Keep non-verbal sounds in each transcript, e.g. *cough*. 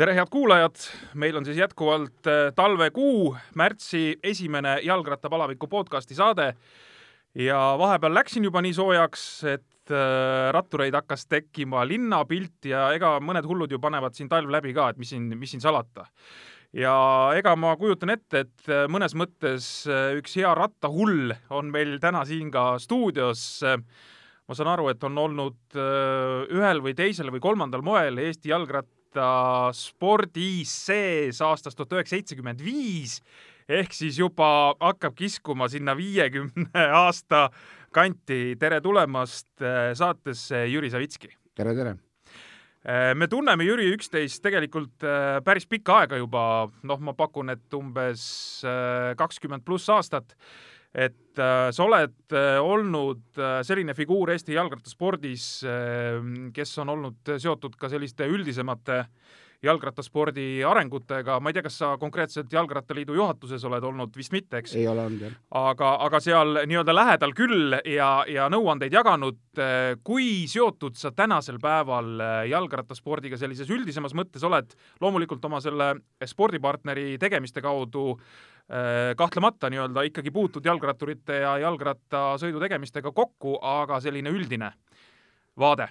tere, head kuulajad, meil on siis jätkuvalt äh, talvekuu, märtsi esimene jalgrattapalaviku podcasti saade. Ja vahepeal läksin juba nii soojaks, et äh, rattureid hakkas tekkima linnapilt ja ega mõned hullud ju panevad siin talv läbi ka, et mis siin, mis siin salata. ja ega ma kujutan ette, et äh, mõnes mõttes üks hea rattahull on meil täna siin ka stuudios. Ma saan aru, et on olnud ühel või teisel või kolmandal moel Eesti jalgratta spordis sees aastast tuhat üheksasada seitsekümmend viis ehk siis juba hakkab kiskuma sinna viiekümne *laughs* aasta kanti. tere tulemast äh, saatesse, Jüri Savitski. tere, tere äh, me tunneme Jüri üksteist tegelikult äh, päris pikka aega juba, noh, ma pakun, et umbes kakskümmend pluss aastat et äh, sa oled äh, olnud äh, selline figuur Eesti jalgrattaspordis äh,, kes on olnud seotud ka selliste üldisemate jalgrattaspordi arengutega, ma ei tea, kas sa konkreetselt Jalgrattaliidu juhatuses oled olnud, vist mitte, eks? ei ole olnud, jah. aga, aga seal nii-öelda lähedal küll ja, ja nõuandeid jaganud. Äh, kui seotud sa tänasel päeval äh, jalgrattaspordiga sellises üldisemas mõttes oled, loomulikult oma selle spordipartneri tegemiste kaudu Äh, kahtlemata nii-öelda ikkagi puutud jalgratturite ja jalgrattasõidu tegemistega kokku, aga selline üldine vaade?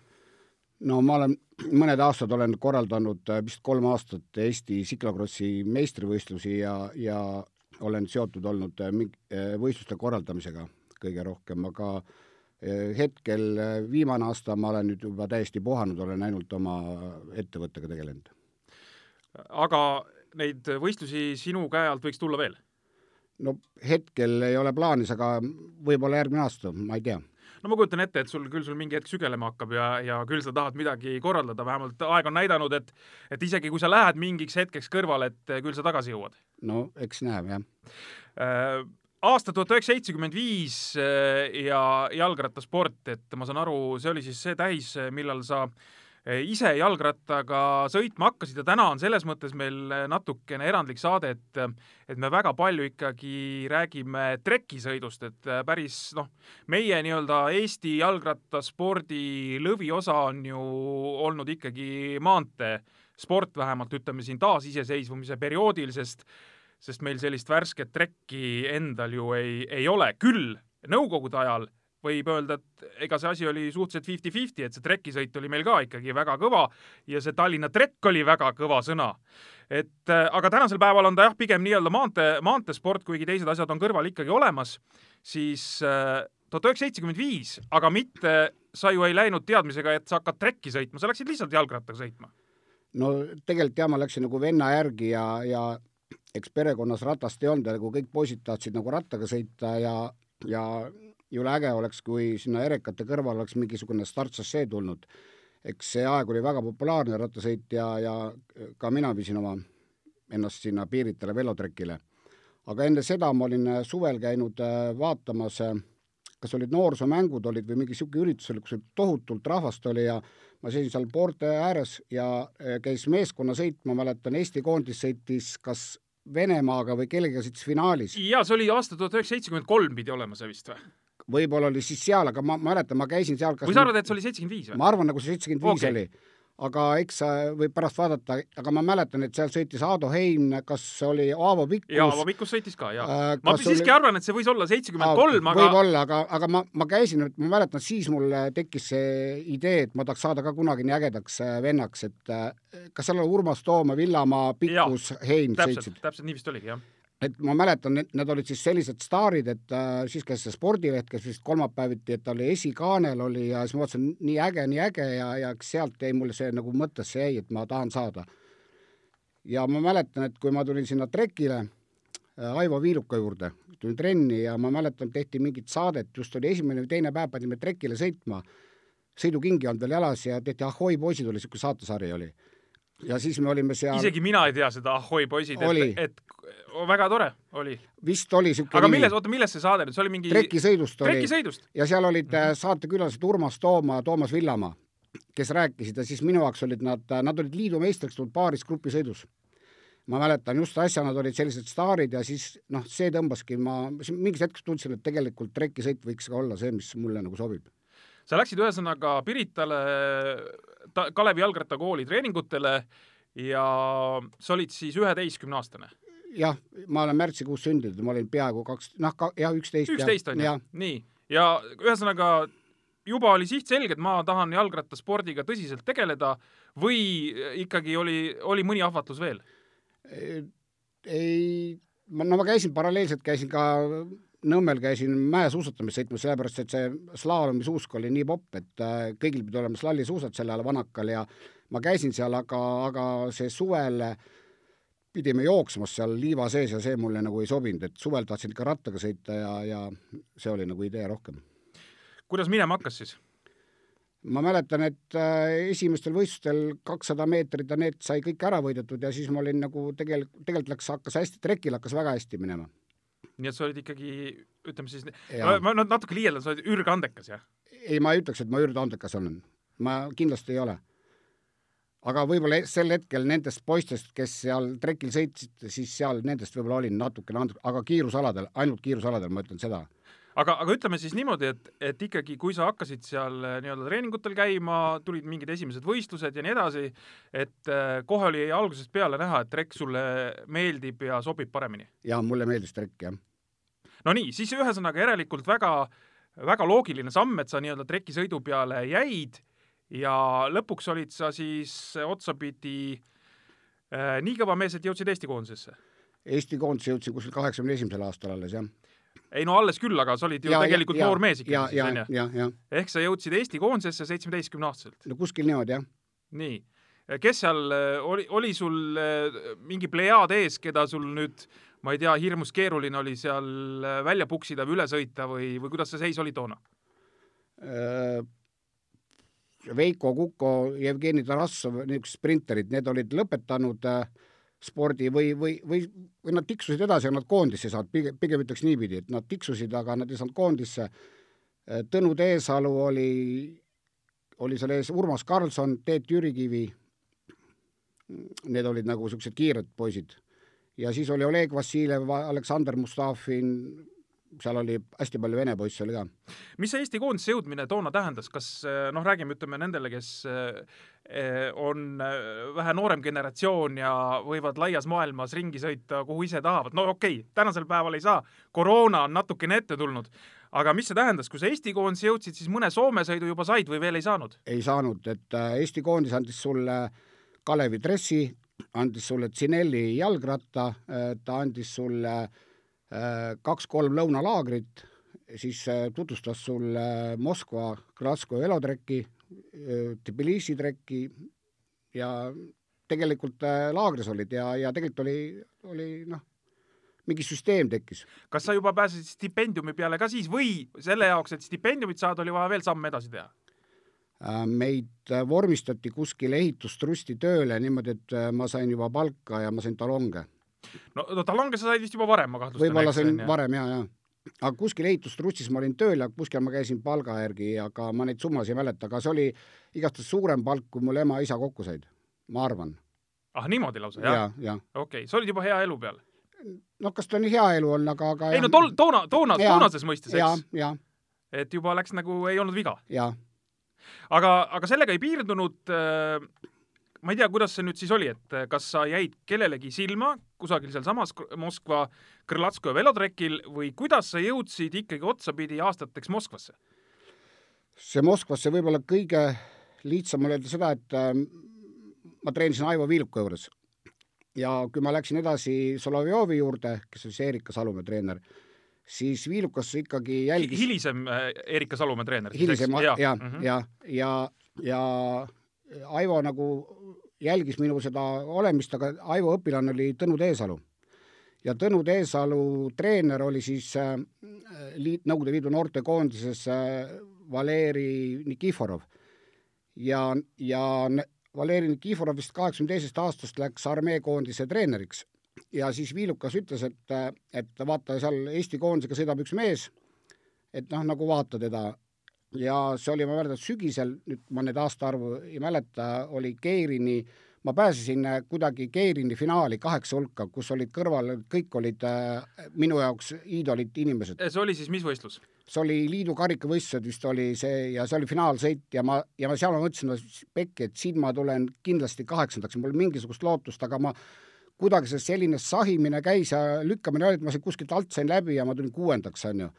no ma olen, mõned aastad olen korraldanud, äh, vist kolm aastat Eesti tsiklokrossi meistrivõistlusi ja, ja olen seotud olnud äh, võistluste korraldamisega kõige rohkem, aga hetkel viimane aasta ma olen nüüd juba täiesti puhanud, olen ainult oma ettevõttega tegelenud. aga neid võistlusi sinu käe alt võiks tulla veel? No hetkel ei ole plaanis, aga võib-olla järgmine aasta, ma ei tea. No ma kujutan ette, et sul küll sul mingi hetk sügelema hakkab ja, ja küll sa tahad midagi korraldada, vähemalt aeg on näidanud, et et isegi kui sa lähed mingiks hetkeks kõrvale, et küll sa tagasi jõuad. no eks näeb, jah. Äh, aasta tuhat üheksasada seitsekümmend viis äh, ja jalgrattasport, et ma saan aru, see oli siis see täis, millal sa äh, ise jalgrattaga sõitma hakkasid ja täna on selles mõttes meil natukene erandlik saade, et et me väga palju ikkagi räägime trekisõidust, et päris noh, meie nii-öelda Eesti jalgrattaspordi lõviosa on ju olnud ikkagi maanteesport, vähemalt ütleme siin taasiseseisvumise perioodil, sest sest meil sellist värsket trekki endal ju ei, ei ole, küll Nõukogude ajal võib öelda, et ega see asi oli suhteliselt fifty-fifty, et see trekisõit oli meil ka ikkagi väga kõva ja see Tallinna trekk oli väga kõva sõna. et äh, aga tänasel päeval on ta jah, pigem nii-öelda maantee, maanteesport, kuigi teised asjad on kõrval ikkagi olemas, siis äh, tuhat üheksasada seitsekümmend viis, aga mitte, sa ju ei läinud teadmisega, et sa hakkad trekki sõitma, sa läksid lihtsalt jalgrattaga sõitma. no tegelikult jah, ma läksin nagu venna järgi ja, ja eks perekonnas ratast ei olnud ja nagu kõik poisid tahtsid nagu rattaga sõita ja, ja jõle äge oleks, kui sinna erekate kõrval oleks mingisugune startšassee tulnud. eks see aeg oli väga populaarne rattasõit ja, ja ka mina viisin oma ennast sinna Piiritale velotrekile. aga enne seda ma olin suvel käinud äh, vaatamas, äh, kas olid noorsoomängud olid või mingi niisugune üritus oli, kus tohutult rahvast oli ja ma seisin seal poorte ääres ja äh, käis meeskonnasõit, ma mäletan, Eesti koondis sõitis kas Venemaaga või kellegagi sõitis finaalis. jaa, see oli aasta tuhat üheksasada seitsekümmend kolm pidi olema see vist või? Võib-olla oli siis seal, aga ma mäletan, ma käisin seal või sa arvad, et see oli seitsekümmend viis või? ma arvan, nagu see seitsekümmend viis oli. aga eks võib pärast vaadata, aga ma mäletan, et seal sõitis Aado Hein, kas oli Aavo Pikkus. jaa, Aavo Pikkus sõitis ka, jaa äh,. ma siiski oli... arvan, et see võis olla seitsekümmend kolm, aga võib-olla, aga, aga ma, ma käisin, ma mäletan, siis mul tekkis see idee, et ma tahaks saada ka kunagi nii ägedaks äh, vennaks, et äh, kas seal oli Urmas Tooma, Villamaa, Pikkus, Hein sõitsid? täpselt nii vist oligi, jah et ma mäletan, et need olid siis sellised staarid, et äh, siis käis see spordileht, kes vist kolmapäeviti, et ta oli esikaanel oli ja siis ma vaatasin, nii äge, nii äge ja, ja sealt jäi mulle see nagu mõttesse jäi, et ma tahan saada. ja ma mäletan, et kui ma tulin sinna trekile äh, Aivo Viiluka juurde, tulin trenni ja ma mäletan, tehti mingit saadet, just oli esimene või teine päev, pidime trekile sõitma, sõidukingi olnud veel jalas ja tehti Ahoi poisid oli, niisugune saatesari oli ja siis me olime seal isegi mina ei tea seda Ahoi poisid, et, et väga tore oli. vist oli niisugune aga milles, oota, milles see saade nüüd, see oli mingi trekisõidust oli. ja seal olid mm -hmm. saatekülalised Urmas Tooma, Toomas Villamaa, kes rääkisid ja siis minu jaoks olid nad, nad olid liidu meistriks tulnud paaris grupisõidus. ma mäletan just äsja nad olid sellised staarid ja siis noh, see tõmbaski, ma mingis hetkes tundsin, et tegelikult trekisõit võiks ka olla see, mis mulle nagu sobib sa läksid ühesõnaga Piritale ta, Kalevi jalgrattakooli treeningutele ja sa olid siis üheteistkümne aastane? jah, ma olen märtsikuus sündinud, ma olin peaaegu kaks, noh, jah, üksteist. üksteist on ju, nii. ja ühesõnaga juba oli siht selge, et ma tahan jalgrattaspordiga tõsiselt tegeleda või ikkagi oli, oli mõni ahvatlus veel? ei, ma, no ma käisin paralleelselt, käisin ka Nõmmel käisin mäesuusatamist sõitmas, sellepärast et see slaalomisuusk oli nii popp, et äh, kõigil pidi olema slallisuusad sel ajal vanakal ja ma käisin seal, aga, aga see suvel pidime jooksmas seal liiva sees ja see mulle nagu ei sobinud, et suvel tahtsin ikka rattaga sõita ja, ja see oli nagu idee rohkem. kuidas minema hakkas siis? ma mäletan, et äh, esimestel võistlustel kakssada meetrit ja need sai kõik ära võidetud ja siis ma olin nagu tegelikult, tegelikult läks, hakkas hästi, trekil hakkas väga hästi minema. Nii et sa olid ikkagi, ütleme siis, ma natuke liialdan, sa oled ürgandekas, jah? ei, ma ei ütleks, et ma ürgandekas olen. ma kindlasti ei ole. aga võib-olla sel hetkel nendest poistest, kes seal trekil sõitsid, siis seal nendest võib-olla olin natukene, aga kiirusaladel, ainult kiirusaladel, ma ütlen seda aga, aga ütleme siis niimoodi, et, et ikkagi, kui sa hakkasid seal eh, nii-öelda treeningutel käima, tulid mingid esimesed võistlused ja nii edasi, et eh, kohe oli algusest peale näha, et trekk sulle meeldib ja sobib paremini? jaa, mulle meeldis trekk, jah. No nii, siis ühesõnaga järelikult väga, väga loogiline samm, et sa nii-öelda trekisõidu peale jäid ja lõpuks olid sa siis otsapidi äh, nii kõva mees, et jõudsid Eesti koondisesse? Eesti koondise jõudsin kuskil kaheksakümne esimesel aastal alles, jah ei no alles küll, aga sa olid ju ja, tegelikult ja, noor mees ikkagi siis, onju. ehk sa jõudsid Eesti koondisesse seitsmeteistkümne aastaselt. no kuskil niimoodi, jah. nii. kes seal oli, oli sul eh, mingi plejaad ees, keda sul nüüd, ma ei tea, hirmus keeruline oli seal eh, välja puksida või üle sõita või, või kuidas see seis oli toona? Äh, Veiko Kuko, Jevgeni Tarassov, niisugused sprinterid, need olid lõpetanud äh, spordi või, või, või, või nad tiksusid edasi, aga nad koondisse ei saanud, pigem, pigem ütleks niipidi, et nad tiksusid, aga nad ei saanud koondisse. Tõnu Teesalu oli, oli seal ees Urmas Karlsson, Teet Jürikivi. Need olid nagu niisugused kiired poisid. Ja siis oli Oleg Vassiljev, Aleksandr Mustafin, seal oli hästi palju vene poisse oli ka. mis see Eesti koondise jõudmine toona tähendas, kas noh, räägime, ütleme nendele, kes eh, on eh, vähe noorem generatsioon ja võivad laias maailmas ringi sõita, kuhu ise tahavad, no okei okay,, tänasel päeval ei saa, koroona on natukene ette tulnud, aga mis see tähendas, kui sa Eesti koondise jõudsid, siis mõne Soome sõidu juba said või veel ei saanud? ei saanud, et Eesti koondis andis sulle Kalevi dressi, andis sulle Cinelli jalgratta, äh, ta andis sulle äh, kaks-kolm lõunalaagrit, siis äh, tutvustas sulle Moskva Glasgow elotrekki, Tbilisi trekki ja tegelikult laagris olid ja, ja tegelikult oli, oli noh, mingi süsteem tekkis. kas sa juba pääsesid stipendiumi peale ka siis või selle jaoks, et stipendiumit saada, oli vaja veel samme edasi teha? Meid vormistati kuskile ehitustrusti tööle niimoodi, et ma sain juba palka ja ma sain talonge no, no talonge sa said vist juba varem, ma kahtlustan. võib-olla sain varem ja, ja aga kuskil ehitustrussis ma olin tööl ja kuskil ma käisin palga järgi, aga ma neid summasid ei mäleta, aga see oli igastahes suurem palk, kui mul ema-isa kokku said, ma arvan. ah, niimoodi lausa, jah ja,? jah. okei okay., sa olid juba hea elu peal? noh, kas ta on hea elu on, aga, aga ei no tol-, toona, toona, toonases mõistes, eks? et juba läks nagu, ei olnud viga? jah. Aga, aga sellega ei piirdunud äh, ma ei tea, kuidas see nüüd siis oli, et eh, kas sa jäid kellelegi silma kusagil sealsamas Moskva Krõlatskoja velotrekil või kuidas sa jõudsid ikkagi otsapidi aastateks Moskvasse? see Moskvasse võib-olla kõige lihtsam on öelda seda, et äh, ma treenisin Aivo Viiluka juures ja kui ma läksin edasi Solovjovi juurde, kes on siis Erika Salumäe treener, siis Viilukas ikkagi jälgis hilisem äh, Erika Salumäe treener? hilisem, ja, ja, -hmm. ja, ja, ja Aivo nagu jälgis minu seda olemist, aga Aivo õpilane oli Tõnu Teesalu. ja Tõnu Teesalu treener oli siis äh, liit, Nõukogude Liidu noortekoondises äh, Valeri Nikiforov. ja, ja Valeri Nikiforov vist kaheksakümne teisest aastast läks armeekoondise treeneriks ja siis Viilukas ütles, et, et vaata, seal Eesti koondisega sõidab üks mees, et noh, nagu vaata teda ja see oli, ma mäletan, sügisel, nüüd ma neid aastaarvu ei mäleta, oli Keirini ma pääsesin äh, kuidagi Keirini finaali kaheksa hulka, kus olid kõrval, kõik olid äh, minu jaoks iidolid inimesed. see oli siis mis võistlus? see oli liidu karikavõistlused vist oli see ja see oli finaalsõit ja ma, ja ma seal ma mõtlesin, pekki, et siin ma tulen kindlasti kaheksandaks, mul mingisugust lootust, aga ma kuidagi see selline sahimine käis ja lükkamine oli, et ma kuskilt alt sain läbi ja ma tulin kuuendaks, onju.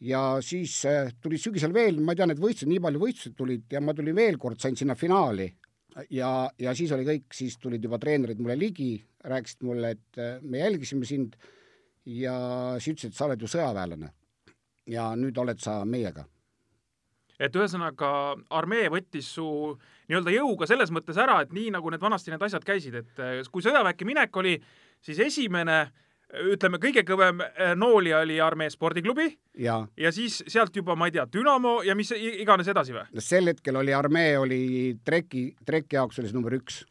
ja siis äh, tuli sügisel veel, ma ei tea, need võistlused, nii palju võistlusi tulid ja ma tulin veel kord, sain sinna finaali ja, ja siis oli kõik, siis tulid juba treenerid mulle ligi, rääkisid mulle, et äh, me jälgisime sind ja siis ütlesid, et sa oled ju sõjaväelane ja nüüd oled sa meiega. Et ühesõnaga armee võttis su nii-öelda jõuga selles mõttes ära, et nii nagu need vanasti need asjad käisid, et äh, kui sõjaväkke minek oli, siis esimene ütleme, kõige kõvem äh, noolija oli armee spordiklubi ja, ja siis sealt juba, ma ei tea, Dünamo ja mis iganes edasi või? no sel hetkel oli armee oli treki, treki jaoks oli see number üks.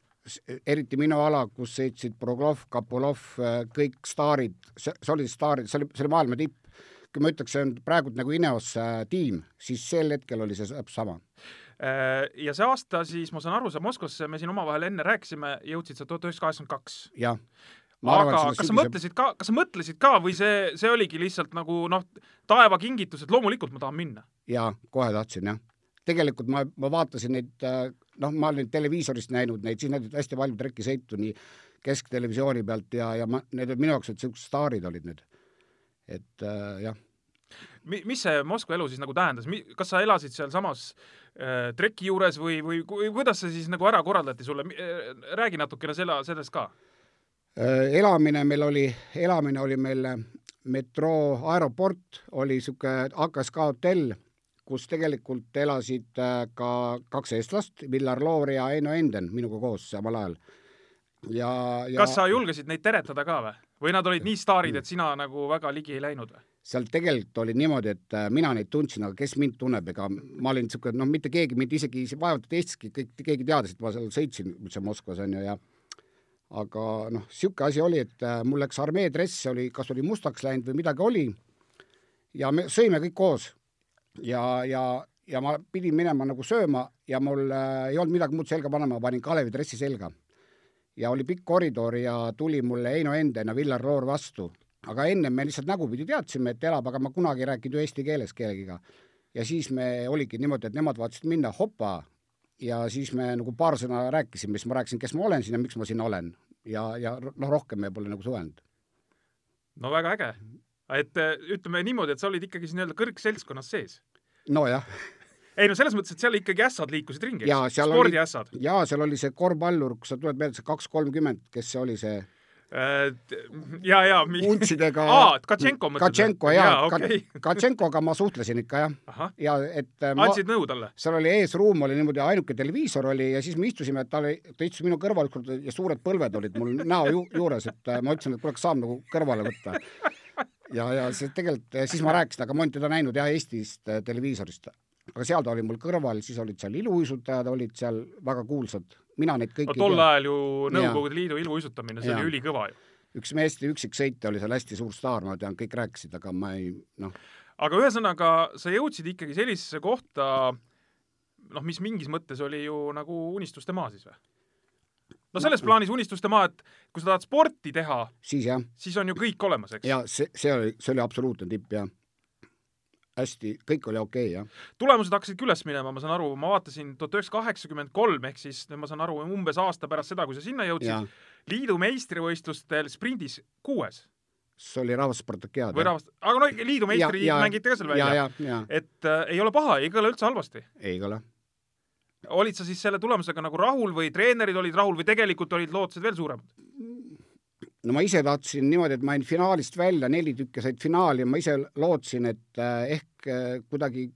Eriti minu ala, kus sõitsid Proglov, Kapolov, äh, kõik staarid, see oli staarid, see oli, see oli maailma tipp kui ma ütleks, see on praegu nagu Ineos äh, tiim, siis sel hetkel oli see sama. Äh, ja see aasta siis, ma saan aru, sa Moskvasse, me siin omavahel enne rääkisime, jõudsid sa tuhat üheksasada kaheksakümmend kaks. jah. aga kas sa mõtlesid ka, kas sa mõtlesid ka või see, see oligi lihtsalt nagu noh, taeva kingitus, et loomulikult ma tahan minna? jaa, kohe tahtsin jah. tegelikult ma, ma vaatasin neid, äh, noh, ma olen televiisorist näinud neid, siis näidati hästi palju trekisõitu nii kesktelevisiooni pealt ja, ja ma, need minu jaoks olid niisugused staarid olid need et äh, jah. mis see Moskva elu siis nagu tähendas, kas sa elasid sealsamas äh, treki juures või, või, või kuidas see siis nagu ära korraldati sulle, äh, räägi natukene selle, sellest ka äh,. elamine meil oli, elamine oli meil äh, metroo aeroport, oli niisugune AKSK hotell, kus tegelikult elasid äh, ka kaks eestlast, Villar Loor ja Eino Enden minuga koos samal ajal. ja, ja kas sa julgesid neid teretada ka või? Või nad olid nii staarid, et sina nagu väga ligi ei läinud või? seal tegelikult oli niimoodi, et äh, mina neid tundsin, aga kes mind tunneb, ega ma olin niisugune, noh, mitte keegi mind isegi, vaevalt Eestiski kõik, keegi teadis, et ma seal sõitsin üldse Moskvas, on ju, ja aga noh, niisugune asi oli, et äh, mul läks armee dress, oli, kas oli mustaks läinud või midagi oli, ja me sõime kõik koos. ja, ja, ja ma pidin minema nagu sööma ja mul äh, ei olnud midagi muud selga panema, ma panin Kalevi dressi selga ja oli pikk koridor ja tuli mulle Heino Enden ja Villar Roor vastu. aga ennem me lihtsalt nägupidi teadsime, et elab, aga ma kunagi ei rääkinud ju eesti keeles kellegiga. ja siis me oligi niimoodi, et nemad vaatasid minna, hopa, ja siis me nagu paar sõna rääkisime, siis ma rääkisin, kes ma olen siin ja miks ma siin olen. ja, ja noh, rohkem me pole nagu suhelnud. no väga äge. et ütleme niimoodi, et sa olid ikkagi nii-öelda kõrgseltskonnas sees. nojah ei no selles mõttes, et seal ikkagi ässad liikusid ringi, spordiässad. jaa, seal oli see korvpallur, kus sa tuled meelde, see kaks kolmkümmend, kes see oli see äh, ja, ja mi... untsidega *laughs* aa, Katšenko mõtled? Katšenko jaa ja, okay. *laughs* Katšenkoga ma suhtlesin ikka jah. ja et äh, andsid nõu talle? seal oli eesruum oli niimoodi, ainuke televiisor oli ja siis me istusime, et ta oli, ta istus minu kõrval ja suured põlved olid mul näo ju, juures, et äh, ma ütlesin, et kuule, kas saab nagu kõrvale võtta. *laughs* ja, ja see tegelikult, siis ma rääkisin, aga ma olen teda näinud jah Eestist televiisorist aga seal ta oli mul kõrval, siis olid seal iluuisutajad, olid seal väga kuulsad, mina neid kõiki no, tol ajal ju Nõukogude Liidu iluuisutamine, see ja. oli ülikõva ju. üks meeste üksiksõitja oli seal hästi suur staar, ma tean, kõik rääkisid, aga ma ei noh. aga ühesõnaga, sa jõudsid ikkagi sellisesse kohta, noh, mis mingis mõttes oli ju nagu unistuste maa siis või? no selles plaanis unistuste maa, et kui sa tahad sporti teha, siis jah, siis on ju kõik olemas, eks? ja see, see oli, see oli absoluutne tipp, jah hästi, kõik oli okei okay,, jah. tulemused hakkasid ka üles minema, ma saan aru, ma vaatasin tuhat üheksasada kaheksakümmend kolm ehk siis nüüd ma saan aru, umbes aasta pärast seda, kui sa sinna jõudsid, liidu meistrivõistlustel sprindis kuues see oli rahvaspartakiaad. või rahvas-, aga no liidu meistri mängite ka seal välja. et äh, ei ole paha, ei kõla üldse halvasti. ei kõla. olid sa siis selle tulemusega nagu rahul või treenerid olid rahul või tegelikult olid lootused veel suuremad? No ma ise tahtsin niimoodi, et ma jäin finaalist välja, neli tükki said finaali ja ma ise lootsin, et äh, ehk äh, kuidagi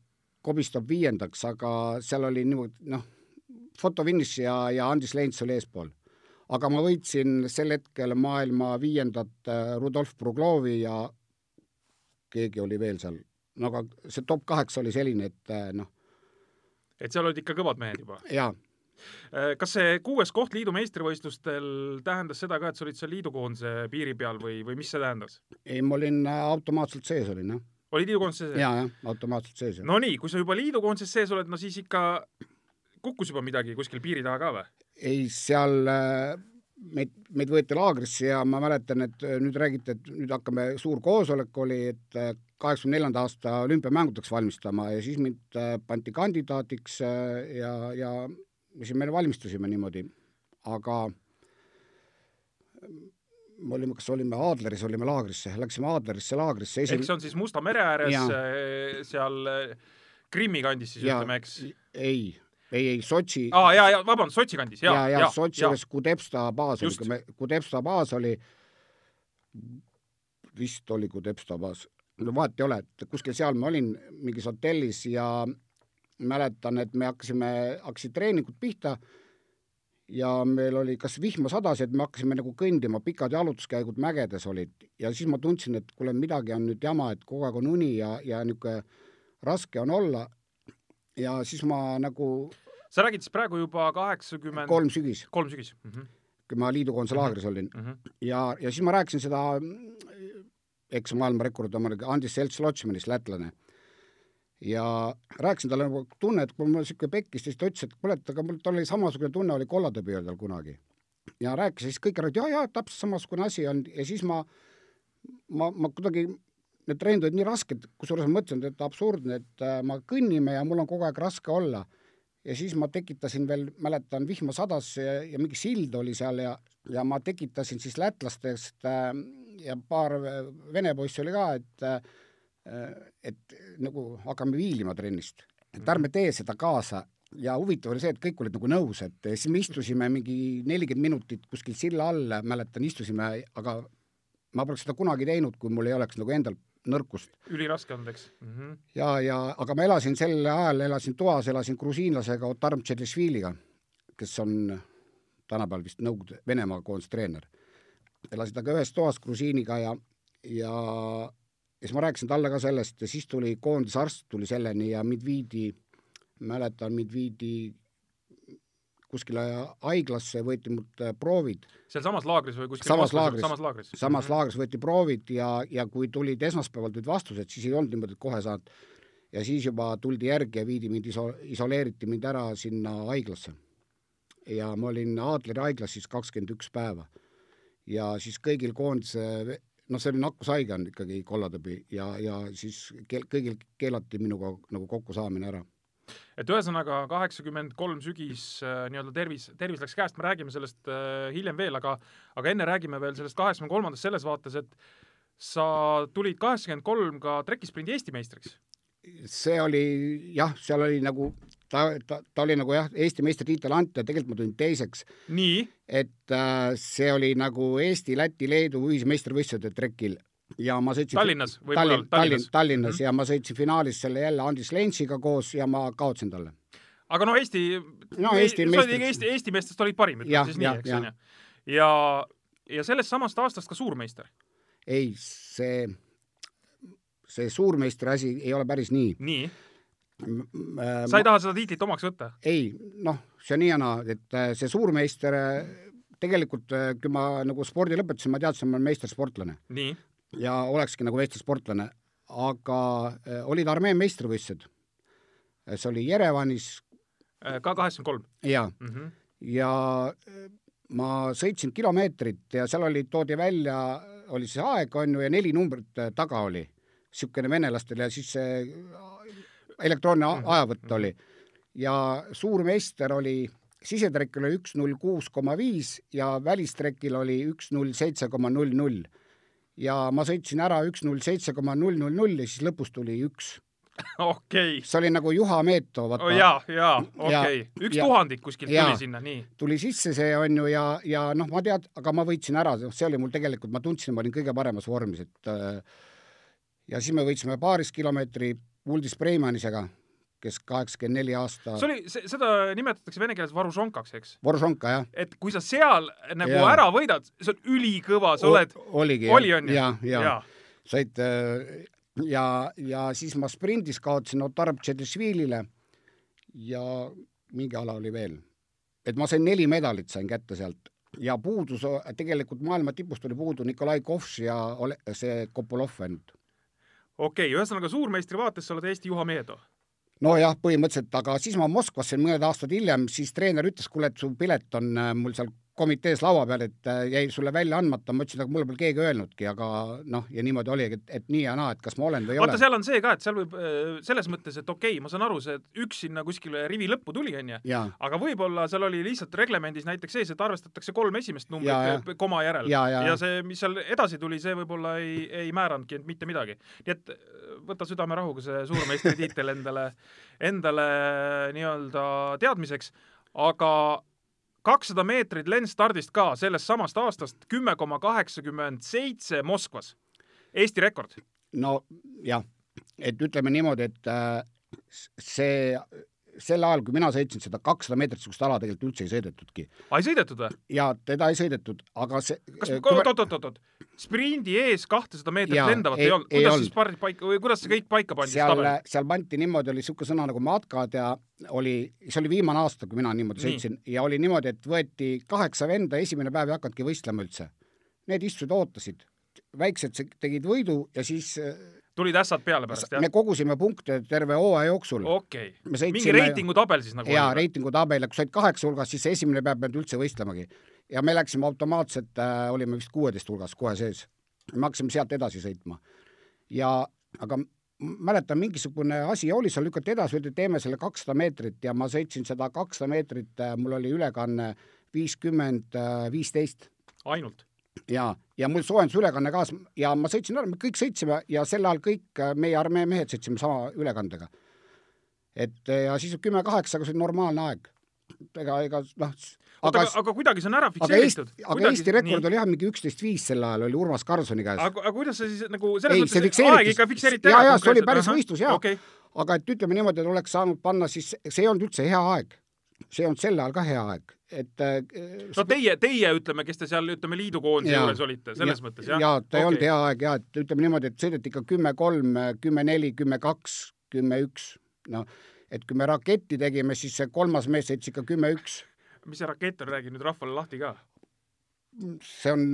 kobistab viiendaks, aga seal oli niimoodi noh, fotofiniš ja, ja Andris Leints oli eespool. aga ma võitsin sel hetkel maailma viiendat äh, Rudolf Bruglovi ja keegi oli veel seal, no aga see top kaheksa oli selline, et noh. et seal olid ikka kõvad mehed juba? jaa kas see kuues koht liidu meistrivõistlustel tähendas seda ka, et sa olid seal liidukoondise piiri peal või, või mis see tähendas? ei, ma olin äh, automaatselt sees olin, jah. olid liidukoondises sees? jaa, jah, automaatselt sees. no nii, kui sa juba liidukoondises sees oled, no siis ikka kukkus juba midagi kuskil piiri taga ka või? ei, seal äh, meid, meid võeti laagrisse ja ma mäletan, et äh, nüüd räägite, et nüüd hakkame, suur koosolek oli, et äh, kaheksakümne neljanda aasta olümpiamängudeks valmistama ja siis mind pandi kandidaadiks ja, ja siis me valmistusime niimoodi, aga me olime, kas olime Aadleris, olime laagrisse, läksime Aadlerisse laagrisse esim.... ehk see on siis Musta mere ääres, seal Krimmi kandis siis ja, ütleme, eks? ei ei, ei Sotši. aa ja, ja vabandust, Sotši kandis, ja, ja, ja, ja Sotši juures Kudepsta baas Just. oli, Kudepsta baas oli, vist oli Kudepsta baas, no vahet ei ole, et kuskil seal ma olin mingis hotellis ja mäletan, et me hakkasime, hakkasid treeningud pihta ja meil oli kas vihma sadas, et me hakkasime nagu kõndima, pikad jalutuskäigud mägedes olid ja siis ma tundsin, et kuule, midagi on nüüd jama, et kogu aeg on uni ja, ja niisugune raske on olla. ja siis ma nagu sa räägid siis praegu juba kaheksakümmend kolm sügis. kolm sügis mm. -hmm. kui ma liidukoondise laagris olin mm. -hmm. ja, ja siis ma rääkisin seda eks maailmarekord omale Andis Selts-Lotšmanist, lätlane. Ja rääkisin talle nagu tunne, et kui mul niisugune pekkis, siis ta ütles, et kuule, et aga mul, tal oli samasugune tunne, oli tal kunagi. ja rääkis, siis kõik arvasid, jaa, jaa, täpselt samasugune asi on ja siis ma, ma, ma kuidagi need treenid olid nii rasked, kusjuures ma mõtlesin, et absurdne, et äh, ma kõnnime ja mul on kogu aeg raske olla ja siis ma tekitasin veel, mäletan, vihma sadas ja, ja mingi sild oli seal ja, ja ma tekitasin siis lätlastest äh, ja paar vene poissi oli ka, et äh, et nagu hakkame viilima trennist, et ärme tee seda kaasa ja huvitav oli see, et kõik olid nagu nõus, et siis me istusime mingi nelikümmend minutit kuskil silla all, mäletan, istusime, aga ma poleks seda kunagi teinud, kui mul ei oleks nagu endal nõrkust. üliraske on, eks mm. -hmm. ja, ja aga ma elasin sel ajal, elasin toas, elasin grusiinlasega Otar Tšetšviliga, kes on tänapäeval vist Nõukogude Venemaa koondise treener. elasin temaga ühes toas grusiiniga ja, ja ja siis ma rääkisin talle ka sellest ja siis tuli koondisarst tuli selleni ja mind viidi, mäletan, mind viidi kuskile haiglasse, võeti mult äh, proovid. sealsamas laagris või kuskil samas laagris, samas laagris, samas -hmm. laagris võeti proovid ja, ja kui tulid esmaspäeval tulid vastused, siis ei olnud niimoodi, et kohe saad. ja siis juba tuldi järgi ja viidi mind iso-, isoleeriti mind ära sinna haiglasse. ja ma olin Aadleri haiglas siis kakskümmend üks päeva. ja siis kõigil koondise noh, see oli nakkushaige on ikkagi kollatõbi ja, ja siis keel, kõigil keelati minuga nagu kokkusaamine ära et ühesõnaga kaheksakümmend kolm sügis äh, nii-öelda tervis, tervis läks käest, me räägime sellest äh, hiljem veel, aga aga enne räägime veel sellest kaheksakümne kolmandast selles vaates, et sa tulid kaheksakümmend kolm ka trekisprindi Eesti meistriks. see oli jah, seal oli nagu ta, ta, ta oli nagu jah, Eesti meistritiitel anti ja tegelikult ma tulin teiseks. nii? et äh, see oli nagu Eesti, Läti, Leedu ühismeistrivõistlused trekil ja ma sõitsin Tallinnas või Tallinn, Tallinnas, Tallinnas mm -hmm. ja ma sõitsin finaalis selle jälle Andis Lentsiga koos ja ma kaotasin talle. aga no Eesti no Eesti meestest Eesti, Eesti meestest olid parim, ütleme siis nii, eks on ju. ja, ja sellest samast aastast ka suurmeister? ei, see, see suurmeistri asi ei ole päris nii. nii? Sa ei taha seda tiitlit omaks võtta? ei, noh, see on nii ja naa, et äh, see suurmeister äh, tegelikult, äh, kui ma nagu spordi lõpetasin, ma teadsin, ma olen meistersportlane. ja olekski nagu Eesti sportlane, aga äh, olid armee meistrivõistlused. Äh, see oli Jerevanis. Äh, ka kaheksakümmend kolm? jaa mm. -hmm. ja ma sõitsin kilomeetrit ja seal oli, toodi välja, oli see aeg, on ju, ja neli numbrit taga oli. niisugune venelastel ja siis see elektrooniline mm -hmm. ajavõtt oli. ja suurmeister oli sisetrekil oli üks null kuus koma viis ja välistrekil oli üks null seitse koma null null ja ma sõitsin ära üks null seitse koma null null null ja siis lõpus tuli üks. okei okay.. see oli nagu Juha Meeto, vaata oh,. jaa, jaa, okei okay., üks ja, tuhandik kuskilt ja, tuli sinna, nii. tuli sisse see on ju ja, ja noh, ma tead, aga ma võitsin ära, noh, see oli mul tegelikult, ma tundsin, ma olin kõige paremas vormis, et äh, ja siis me võitsime paaris kilomeetri Uldis Preimanisega kes kaheksakümmend neli aasta see oli, seda nimetatakse vene keeles varušonkaks, eks? varušonka, jah. et kui sa seal nagu ja. ära võidad, see on ülikõva, sa oled oligi, oli, on ju? ja, ja, ja. said äh, ja, ja siis ma sprindis kaotasin Otar Tšetšvilile ja mingi ala oli veel. et ma sain neli medalit sain kätte sealt ja puudus, tegelikult maailma tipust oli puudu Nikolai Kovš ja ole, see Kopolov ainult. Okei okay,, ühesõnaga suurmeistri vaates sa oled Eesti Juha Meedo. Nojah, põhimõtteliselt, aga siis ma Moskvasse mõned aastad hiljem, siis treener ütles, kuule, et su pilet on äh, mul seal komitees laua peal, et äh, jäi sulle välja andmata, ma ütlesin, aga mulle pole keegi öelnudki, aga noh, ja niimoodi oligi, et, et nii ja naa, et kas ma olen või ei vaata, ole. seal on see ka, et seal võib äh, selles mõttes, et okei okay,, ma saan aru, see et üks sinna kuskile rivi lõppu tuli, onju, aga võib-olla seal oli lihtsalt reglemendis näiteks sees, et arvestatakse kolm esimest numbrit koma järel. Ja, ja, ja see, mis seal edasi tuli, see võib-olla ei, ei määranudki end mitte midagi. nii et äh, võta südamerahuga see suurmeistri tiitel endale, endale nii-öelda teadmiseks, aga kakssada meetrit lendstardist ka sellest samast aastast, kümme koma kaheksakümmend seitse Moskvas. Eesti rekord. no jah, et ütleme niimoodi, et äh, see, sel ajal, kui mina sõitsin seda kakssada meetrit, niisugust ala tegelikult üldse ei sõidetudki aa, ei sõidetud või? ja teda ei sõidetud, aga see kas me- oot-oot-oot-oot, sprindi ees kahtesada meetrit Jaa, lendavat ei- ei olnud, ei kuidas olnud. siis pardid paika või kuidas see kõik paika pandi seal seal pandi niimoodi, oli niisugune sõna nagu matkad ja oli, see oli viimane aasta, kui mina niimoodi Nii. sõitsin ja oli niimoodi, et võeti kaheksa venda, esimene päev ei hakanudki võistlema üldse. Need istusid, ootasid, väiksed se- tegid võidu ja siis äh, tulid ässad peale pärast jah me? kogusime punkte terve hooaja jooksul. okei okay. me sõitsime mingi reitingutabel siis nagu jaa, reitingutabel, kui sa olid kaheksa hulgas, siis esimene päev pead üldse võistlemagi. ja me läksime automaatselt äh,, olime vist kuueteist hulgas kohe sees. me hakkasime sealt edasi sõitma. ja, aga mäletan, mingisugune asi oli seal, lükati edasi, öeldi, teeme selle kakssada meetrit ja ma sõitsin seda kakssada meetrit, mul oli ülekanne viiskümmend viisteist ainult? ja, ja mul soojendusülekanne kaas ja ma sõitsin ära, me kõik sõitsime ja sel ajal kõik äh, meie armee mehed sõitsime sama ülekandega. et äh, ja siis kümme kaheksa, aga see oli normaalne aeg. ega, ega noh, oota, aga aga, kuidagi see on ära aga Eesti fikseeritud,? aga Eesti rekord oli jah, mingi üksteist viis sel ajal oli Urmas Karlssoni käes. aga, aga kuidas see siis nagu selles mõttes, aeg ikka fikseeriti ära jaa, see oli päris Ahah, võistlus, jaa. okei, aga et ütleme niimoodi, et oleks saanud panna siis, see ei olnud üldse hea aeg. see ei olnud sel ajal ka hea aeg, et äh, no teie, teie ütleme, kes te seal ütleme liidukoondise Jaa. juures olite, selles ja, mõttes jah? jaa, ta ei olnud hea aeg ja et ütleme niimoodi, et sõideti ikka kümme kolm, kümme neli, kümme kaks, kümme üks, noh, et kui me raketti tegime, siis see kolmas mees sõitis ikka kümme üks. mis see rakett on, räägi nüüd rahvale lahti ka. see on,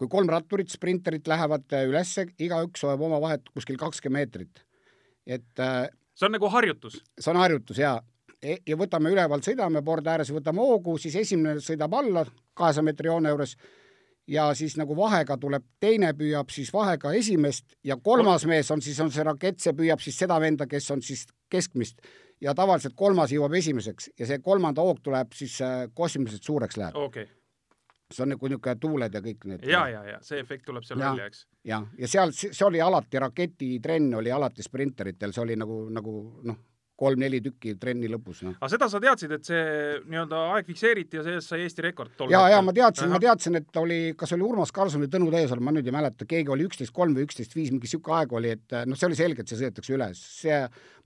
kui kolm ratturit, sprinterit lähevad äh, ülesse, igaüks hoiab oma vahet kuskil kakskümmend meetrit. et äh, see on nagu harjutus. see on harjutus ja, ja võtame üleval, sõidame porde ääres, võtame hoogu, siis esimene sõidab alla kahesaja meetri joone juures ja siis nagu vahega tuleb teine püüab siis vahega esimest ja kolmas mees on siis on see rakett, see püüab siis seda venda, kes on siis keskmist ja tavaliselt kolmas jõuab esimeseks ja see kolmanda hoog tuleb siis äh, kosmiliselt suureks läheb. okei okay., see on nagu niisugune tuuled ja kõik need. ja, ja, ja see efekt tuleb seal välja, eks. ja, ja seal, see oli alati raketitrenn oli alati sprinteritel, see oli nagu, nagu noh, kolm-neli tükki trenni lõpus, noh. aga seda sa teadsid, et see nii-öelda aeg fikseeriti ja sellest sai Eesti rekord tol ja, ja ma teadsin, ma teadsin, et oli, kas oli Urmas Karlsson või Tõnu Teesalu, ma nüüd ei mäleta, keegi oli üksteist kolm või üksteist viis, mingi sihuke aeg oli, et noh, see oli selge, et see sõidetakse üles, see,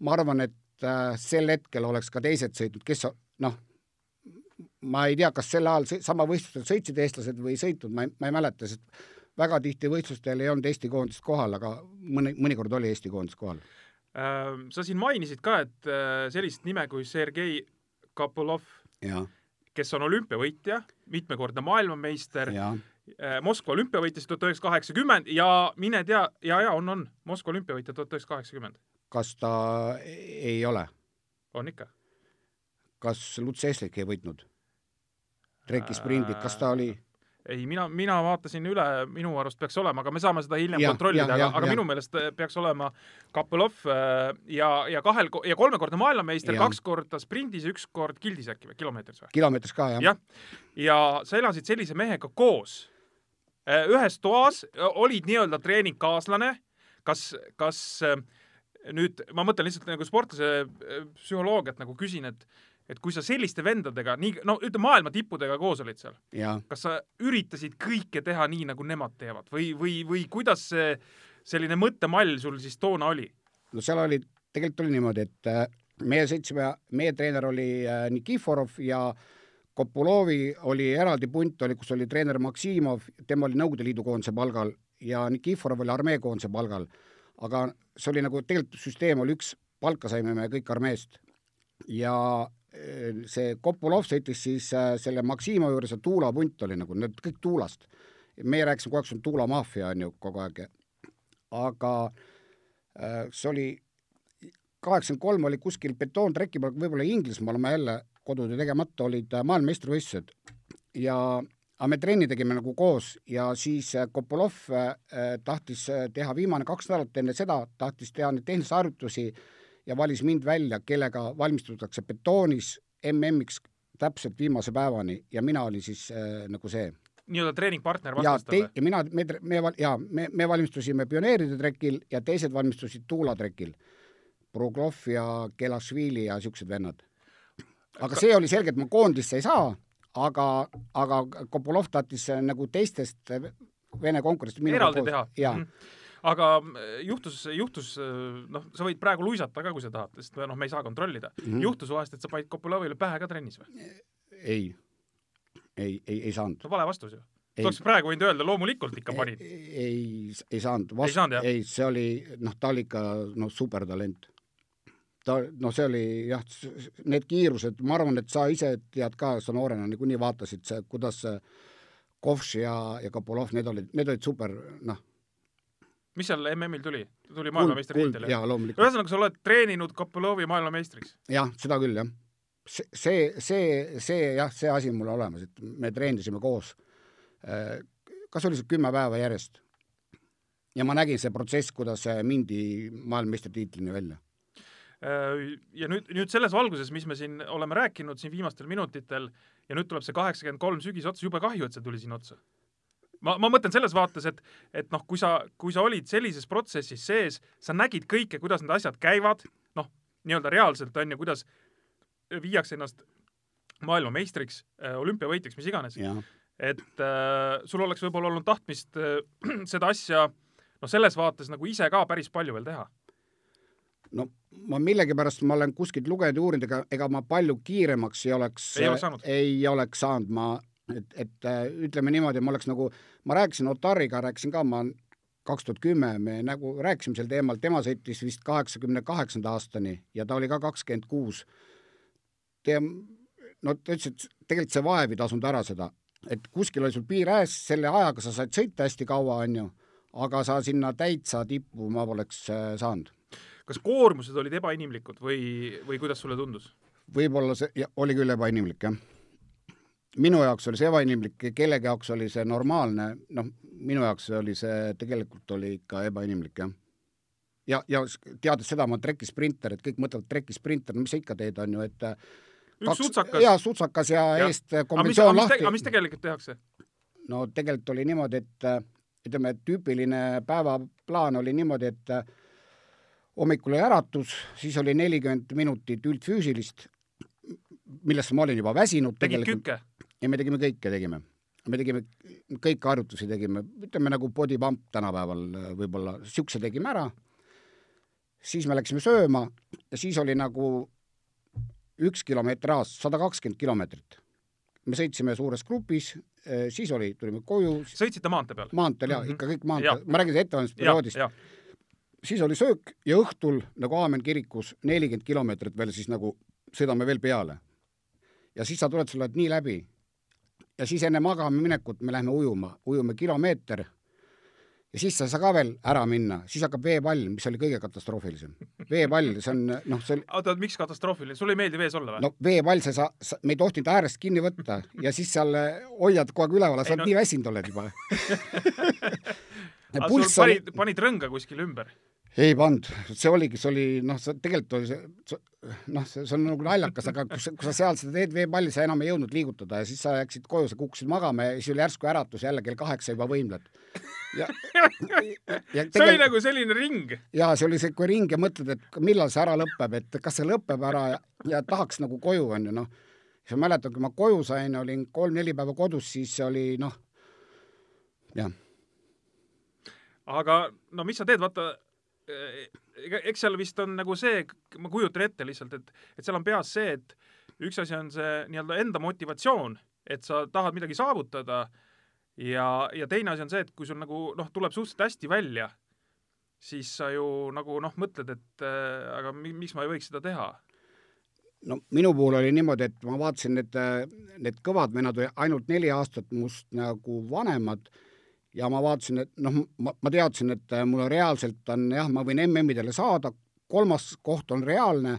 ma arvan, et äh, sel hetkel oleks ka teised sõitnud, kes noh, ma ei tea, kas sel ajal sama võistlustel sõitsid eestlased või ei sõitnud, ma ei, ma ei mäleta, sest väga tihti võistlustel ei olnud Eesti koondist kohal, aga mõni, mõnikord oli Eesti koondis kohal. Äh, sa siin mainisid ka, et äh, sellist nime kui Sergei Kapolov, kes on olümpiavõitja, mitmekordne maailmameister, Moskva olümpiavõitja siis tuhat üheksasada kaheksakümmend ja mine tea, ja, ja on, on Moskva olümpiavõitja tuhat üheksasada kaheksakümmend, kas ta ei ole, on ikka. kas Luts Eslik ei võitnud? trekisprindid, kas ta oli? ei, mina, mina vaatasin üle, minu arust peaks olema, aga me saame seda hiljem Jah, kontrollida, aga aga jah. minu meelest äh, peaks olema Kapolov äh, ja, ja kahel ja kolmekordne maailmameister, kaks korda sprindis ja üks kord kildis äkki või kilomeetris või? kilomeetris ka, jah. Jah, ja sa elasid sellise mehega koos. Äh, ühes toas, olid nii-öelda treeningkaaslane, kas, kas nüüd ma mõtlen lihtsalt nagu sportlase psühholoogiat nagu küsin, et et kui sa selliste vendadega nii, no ütleme maailma tippudega koos olid seal, kas sa üritasid kõike teha nii, nagu nemad teevad või, või, või kuidas see selline mõttemall sul siis toona oli? no seal oli, tegelikult oli niimoodi, et äh, meie sõitsime, meie treener oli äh, Nikiforov ja Kopulovi oli eraldi punt oli, kus oli treener Maksimov, tema oli Nõukogude Liidu koondise palgal ja Nikiforov oli armee koondise palgal. aga see oli nagu tegelikult süsteem oli üks, palka saime me kõik armeest ja see Kopulov sõitis siis äh, selle Maksimo juures ja Tuula punt oli nagu need kõik Tuulast. meie rääkisime kogu aeg, see on Tuula maffia on ju kogu aeg, aga äh, see oli kaheksakümmend kolm oli kuskil betoontreki peal, võib-olla Inglismaal, ma jälle kodutöö tegemata, olid äh, maailmameistrivõistlused ja aga me trenni tegime nagu koos ja siis äh, Kopolov äh, tahtis teha viimane kaks nädalat enne seda, tahtis teha neid tehnilisi harjutusi ja valis mind välja, kellega valmistutakse betoonis MM-iks täpselt viimase päevani ja mina olin siis äh, nagu see nii-öelda treeningpartner vastastele? ja mina, me, me, jaa, me, me valmistusime pioneeride trekil ja teised valmistusid tuulatrekil. Proglov ja Kelašvili ja siuksed vennad. aga see oli selge, et ma koondisse ei saa, aga, aga Kopolov tahtis nagu teistest Vene konkurentidest eraldi teha? jaa mm. -hmm aga juhtus, juhtus, noh, sa võid praegu luisata ka, kui sa tahad, sest noh, me ei saa kontrollida mm. -hmm. juhtus vahest, et sa panid Kopolovile pähe ka trennis või? ei, ei, ei, ei saanud. no vale vastus ju sa oleks praegu võinud öelda, loomulikult ikka panid. ei, ei ei saanud, jah? ei, see oli, noh, ta oli ikka, noh, supertalent. ta, noh, see oli jah, need kiirused, ma arvan, et sa ise tead ka, sa noorena niikuinii vaatasid, kuidas Kovš ja, ja Kapolov, need olid, need olid super, noh. Mis seal MM-il tuli? tuli maailmameistritiitel? jaa, loomulikult. ühesõnaga, sa oled treeninud Kapolovi maailmameistriks? jah, seda küll, jah. see, see, see, see jah, see asi on mul olemas, et me treenisime koos Äh, kas oli see kümme päeva järjest. ja ma nägin see protsess, kuidas mindi maailmameistritiitlini välja. Äh, ja nüüd, nüüd selles valguses, mis me siin oleme rääkinud siin viimastel minutitel ja nüüd tuleb see kaheksakümmend kolm sügis otsa, jube kahju, et see tuli siin otsa. Ma, ma mõtlen selles vaates, et, et noh, kui sa, kui sa olid sellises protsessis sees, sa nägid kõike, kuidas need asjad käivad, noh, nii-öelda reaalselt on ju, kuidas viiakse ennast maailmameistriks, äh, olümpiavõitjaks, mis iganes. Et äh, sul oleks võib-olla olnud tahtmist äh, *clears throat* seda asja noh, selles vaates nagu ise ka päris palju veel teha. no ma millegipärast, ma olen kuskilt lugenud ja uurinud, ega, ega ma palju kiiremaks ei oleks, ei ei oleks saanud, ma, et, et äh, ütleme niimoodi, ma oleks nagu, ma rääkisin Otariga, rääkisin ka, ma kaks tuhat kümme me nagu rääkisime sel teemal, tema sõitis vist kaheksakümne kaheksanda aastani ja ta oli ka kakskümmend kuus. no ta ütles, et tegelikult see vaev ei tasunud ära seda et kuskil oli sul piir ees, selle ajaga sa said sõita hästi kaua, onju, aga sa sinna täitsa tippu ma poleks äh, saanud. kas koormused olid ebainimlikud või, või kuidas sulle tundus? võib-olla see, oli küll ebainimlik, jah. Minu jaoks oli see ebainimlik, kellegi jaoks oli see normaalne, noh, minu jaoks oli see, tegelikult oli ikka ebainimlik, jah ja, ja teades seda, ma olen trekisprinter, et kõik mõtlevad trekisprinter, no mis sa ikka teed, on ju, et üks sutsakas. jaa, sutsakas ja, ja eest kombinatsioon lahti. aga mis tegelikult tehakse? no tegelikult oli niimoodi, et ütleme, tüüpiline päevaplaan oli niimoodi, et hommikul oli äratus, siis oli nelikümmend minutit üldfüüsilist, millesse ma olin juba väsinud. tegid kükke? Ei, me tegime kõike, tegime. me tegime kõiki harjutusi tegime, ütleme nagu body pump tänapäeval võib-olla, siukse tegime ära. siis me läksime sööma ja siis oli nagu üks kilomeeter aastas, sada kakskümmend kilomeetrit. me sõitsime suures grupis, eh, siis oli, tulime koju. sõitsite maantee peal? maanteel jaa mm -hmm., ikka kõik maanteel, ma räägin ettevalmistusperioodist. siis oli söök ja õhtul nagu Aamen kirikus nelikümmend kilomeetrit veel siis nagu sõidame veel peale. ja siis sa tuled, sa oled nii läbi. Ja siis enne magama minekut me läheme ujuma, ujume kilomeeter ja siis sa ei saa ka veel ära minna, siis hakkab veepall, mis oli kõige katastroofilisem. veepall, see on noh, see oli oota, miks katastroofiline, sulle ei meeldi vees olla või? no veepall, sa, sa, sa, me ei tohtinud äärest kinni võtta ja siis seal eh, hoiad kogu aeg üleval, sa oled no... nii väsinud oled juba *laughs* aga sul panid, rõnga kuskil ümber? Ei pannud, see oligi, see oli noh, see tegelikult oli see, noh, see, see on nagu naljakas, aga kui sa, kui sa seal seda teed veepalli, sa enam ei jõudnud liigutada ja siis sa läksid koju, sa kukkusid magama ja siis oli järsku äratus jälle kell kaheksa juba võimled ja, ja tegel... *laughs* see oli nagu selline ring. jaa, see oli siuke ring ja mõtled, et millal see ära lõpeb, et kas see lõpeb ära ja, ja tahaks nagu koju, onju, noh. siis ma mäletan, kui ma koju sain, olin kolm-neli päeva kodus, siis oli noh, jah. aga no mis sa teed, vaata ega eks seal vist on nagu see, ma kujutan ette lihtsalt, et, et seal on peas see, et üks asi on see nii-öelda enda motivatsioon, et sa tahad midagi saavutada ja, ja teine asi on see, et kui sul nagu noh, tuleb suhteliselt hästi välja, siis sa ju nagu noh, mõtled, et äh, aga miks ma ei võiks seda teha? No minu puhul oli niimoodi, et ma vaatasin, et need kõvad vennad ainult neli aastat must nagu vanemad ja ma vaatasin, et noh, ma, ma teadsin, et mul reaalselt on jah, ma võin MM-idele saada, kolmas koht on reaalne,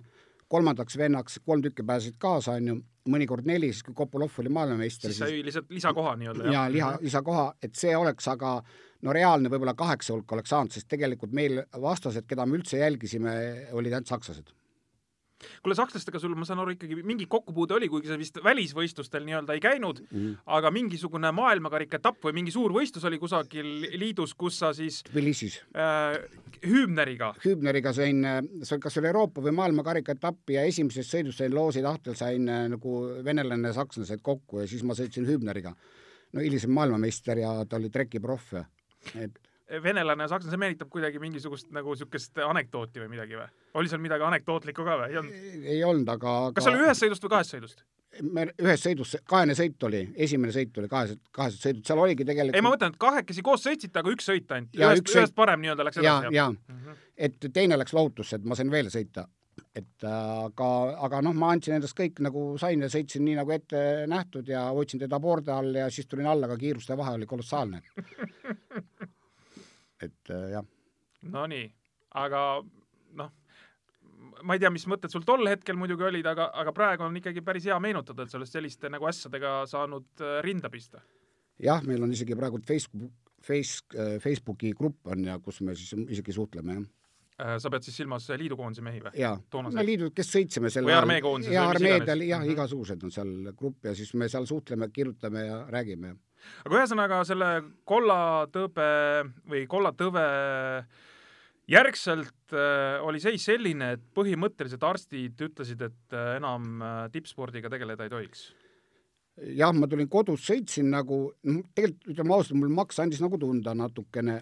kolmandaks vennaks kolm tükki pääsesid kaasa, on ju, mõnikord neli, siis kui Kopolov oli maailmameister. siis sai lihtsalt lisakoha nii-öelda. ja liha, lisakoha, et see oleks aga no reaalne võib-olla kaheksa hulka oleks saanud, sest tegelikult meil vastased, keda me üldse jälgisime, olid ainult sakslased kuule, sakslastega sul, ma saan aru, ikkagi mingi kokkupuude oli, kuigi sa vist välisvõistlustel nii-öelda ei käinud mm, aga mingisugune maailmakarika etapp või mingi suur võistlus oli kusagil liidus, kus sa siis Tbilisis äh, Hübneriga. Hübneriga sain, see kas oli Euroopa või maailmakarika etappi ja esimeses sõidus sain loosi tahtel, sain äh, nagu venelane ja sakslased kokku ja siis ma sõitsin Hübneriga. no hilisem maailmameister ja ta oli trekiproff, et venelane ja sakslane, see meenutab kuidagi mingisugust nagu niisugust anekdooti või midagi või? oli seal midagi anekdootlikku ka või? ei olnud? ei olnud, aga kas see oli ühest sõidust või kahest sõidust? me ühes sõidus, kahene sõit oli, esimene sõit oli kahesed, kahesed sõidud, seal oligi tegelikult ei, ma mõtlen, et kahekesi koos sõitsite, aga üks sõit ainult, ühest, ühest sõit... parem nii-öelda läks edasi. ja, ja mm, -hmm. et teine läks lohutusse, et ma sain veel sõita. et aga, aga noh, ma andsin endast kõik nagu sain ja sõitsin nii nagu ette nähtud ja hoidsin teda poorde all ja siis tulin alla, aga kiiruste vahe oli kolossaalne *laughs* et äh, jah. Nonii, aga noh, ma ei tea, mis mõtted sul tol hetkel muidugi olid, aga, aga praegu on ikkagi päris hea meenutada, et sa oled selliste nagu asjadega saanud äh, rinda pista. jah, meil on isegi praegu Facebook, Face, äh, Facebooki grupp on ja kus me siis isegi suhtleme, jah sa pead siis silmas liidukoondise mehi või? jaa, no liidud, kes sõitsime sel või armeekoondises jaa, armeedel jah, mhm. igasugused on seal grupp ja siis me seal suhtleme, kirjutame ja räägime aga ühesõnaga selle kollatõbe või kollatõve järgselt äh, oli seis selline, et põhimõtteliselt arstid ütlesid, et äh, enam äh, tippspordiga tegeleda ei tohiks. jah, ma tulin kodus, sõitsin nagu, tegelikult ütleme ausalt, mul maks andis nagu tunda natukene,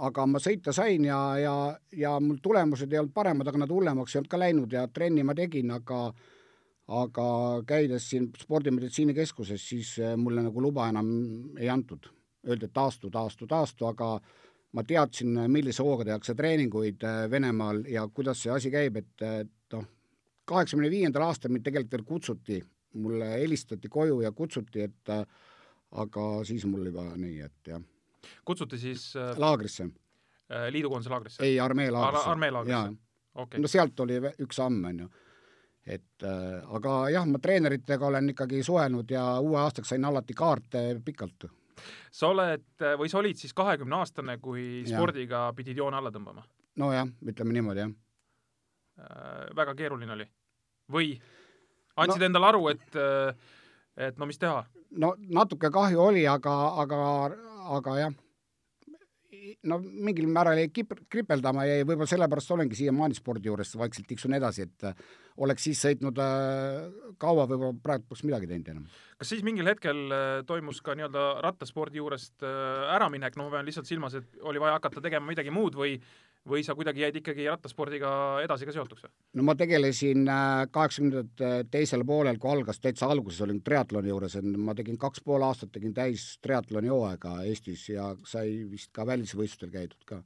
aga ma sõita sain ja, ja, ja mul tulemused ei olnud paremad, aga nad hullemaks ei olnud ka läinud ja trenni ma tegin, aga aga käides siin spordimeditsiinikeskuses, siis äh, mulle nagu luba enam ei antud. Öeldi, et taastu, taastu, taastu, aga ma teadsin, millise hooga tehakse treeninguid äh, Venemaal ja kuidas see asi käib, et, et noh, kaheksakümne viiendal aastal mind tegelikult veel kutsuti, mulle helistati koju ja kutsuti, et aga siis mul juba nii, et jah. kutsuti siis laagrisse liidukoondise laagrisse? ei, armee laagrisse Ar. armee laagrisse, okei okay.. no sealt oli üks samm, on ju et äh, aga jah, ma treeneritega olen ikkagi suhelnud ja uue aastaks sain alati kaarte pikalt. sa oled või sa olid siis kahekümne aastane, kui spordiga ja. pidid joone alla tõmbama? nojah, ütleme niimoodi, jah äh,. väga keeruline oli? või andsid no, endale aru, et äh, et no mis teha? no natuke kahju oli, aga, aga, aga jah no mingil määral jäi kip-, kripeldama ja võib-olla sellepärast olengi siiamaani spordi juures, vaikselt tiksun edasi, et äh, oleks siis sõitnud äh, kaua, võib-olla praegu poleks midagi teinud enam. kas siis mingil hetkel äh, toimus ka nii-öelda rattaspordi juurest äraminek, no ma pean lihtsalt silmas, et oli vaja hakata tegema midagi muud või või sa kuidagi jäid ikkagi rattaspordiga edasi ka seotuks no ma tegelesin äh, kaheksakümnendate teisel poolel, kui algas, täitsa alguses olin triatloni juures, ma tegin kaks pool aastat, tegin täis triatloni hooaega Eestis ja sai vist ka välisvõistlustel käidud ka.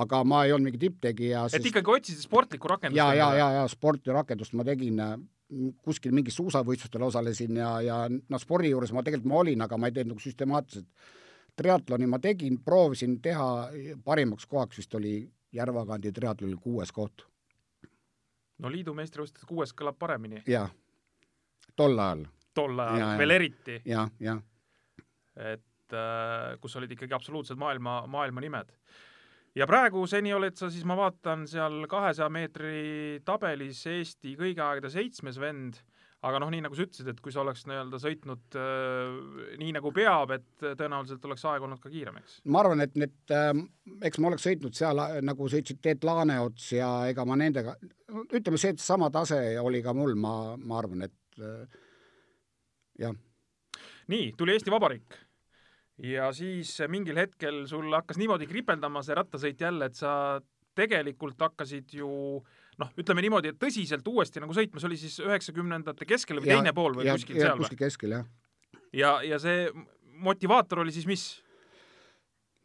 aga ma ei olnud mingi tipptegija sest.... et ikkagi otsisid sportlikku rakendust? ja, ja, ja, ja sporti rakendust ma tegin äh, kuskil mingis suusavõistlustel osalesin ja, ja noh, spordi juures ma tegelikult ma olin, aga ma ei teinud nagu süstemaatiliselt triatloni ma tegin, proovisin teha, parimaks kohaks vist oli Järvakandi triatlonil kuues koht. no liidu meistrivõistlustes kuues kõlab paremini. jah, tol ajal. tol ajal, ja, veel eriti. jah, jah. et äh, kus olid ikkagi absoluutsed maailma, maailma nimed. ja praegu seni oled sa siis, ma vaatan seal kahesaja meetri tabelis Eesti kõigi aegade seitsmes vend aga noh, nii nagu sa ütlesid, et kui sa oleks nii-öelda sõitnud äh, nii nagu peab, et tõenäoliselt oleks aeg olnud ka kiirem, eks? ma arvan, et need äh,, eks ma oleks sõitnud seal, nagu sõitsid Teet Laaneots ja ega ma nendega, ütleme, see sama tase oli ka mul, ma, ma arvan, et äh, jah. nii, tuli Eesti Vabariik ja siis mingil hetkel sul hakkas niimoodi kripeldama see rattasõit jälle, et sa tegelikult hakkasid ju äh, noh, ütleme niimoodi, et tõsiselt uuesti nagu sõitma, see oli siis üheksakümnendate keskel või ja, teine pool või ja, kuskil ja, seal kuskil keskel, jah. ja, ja see motivaator oli siis mis?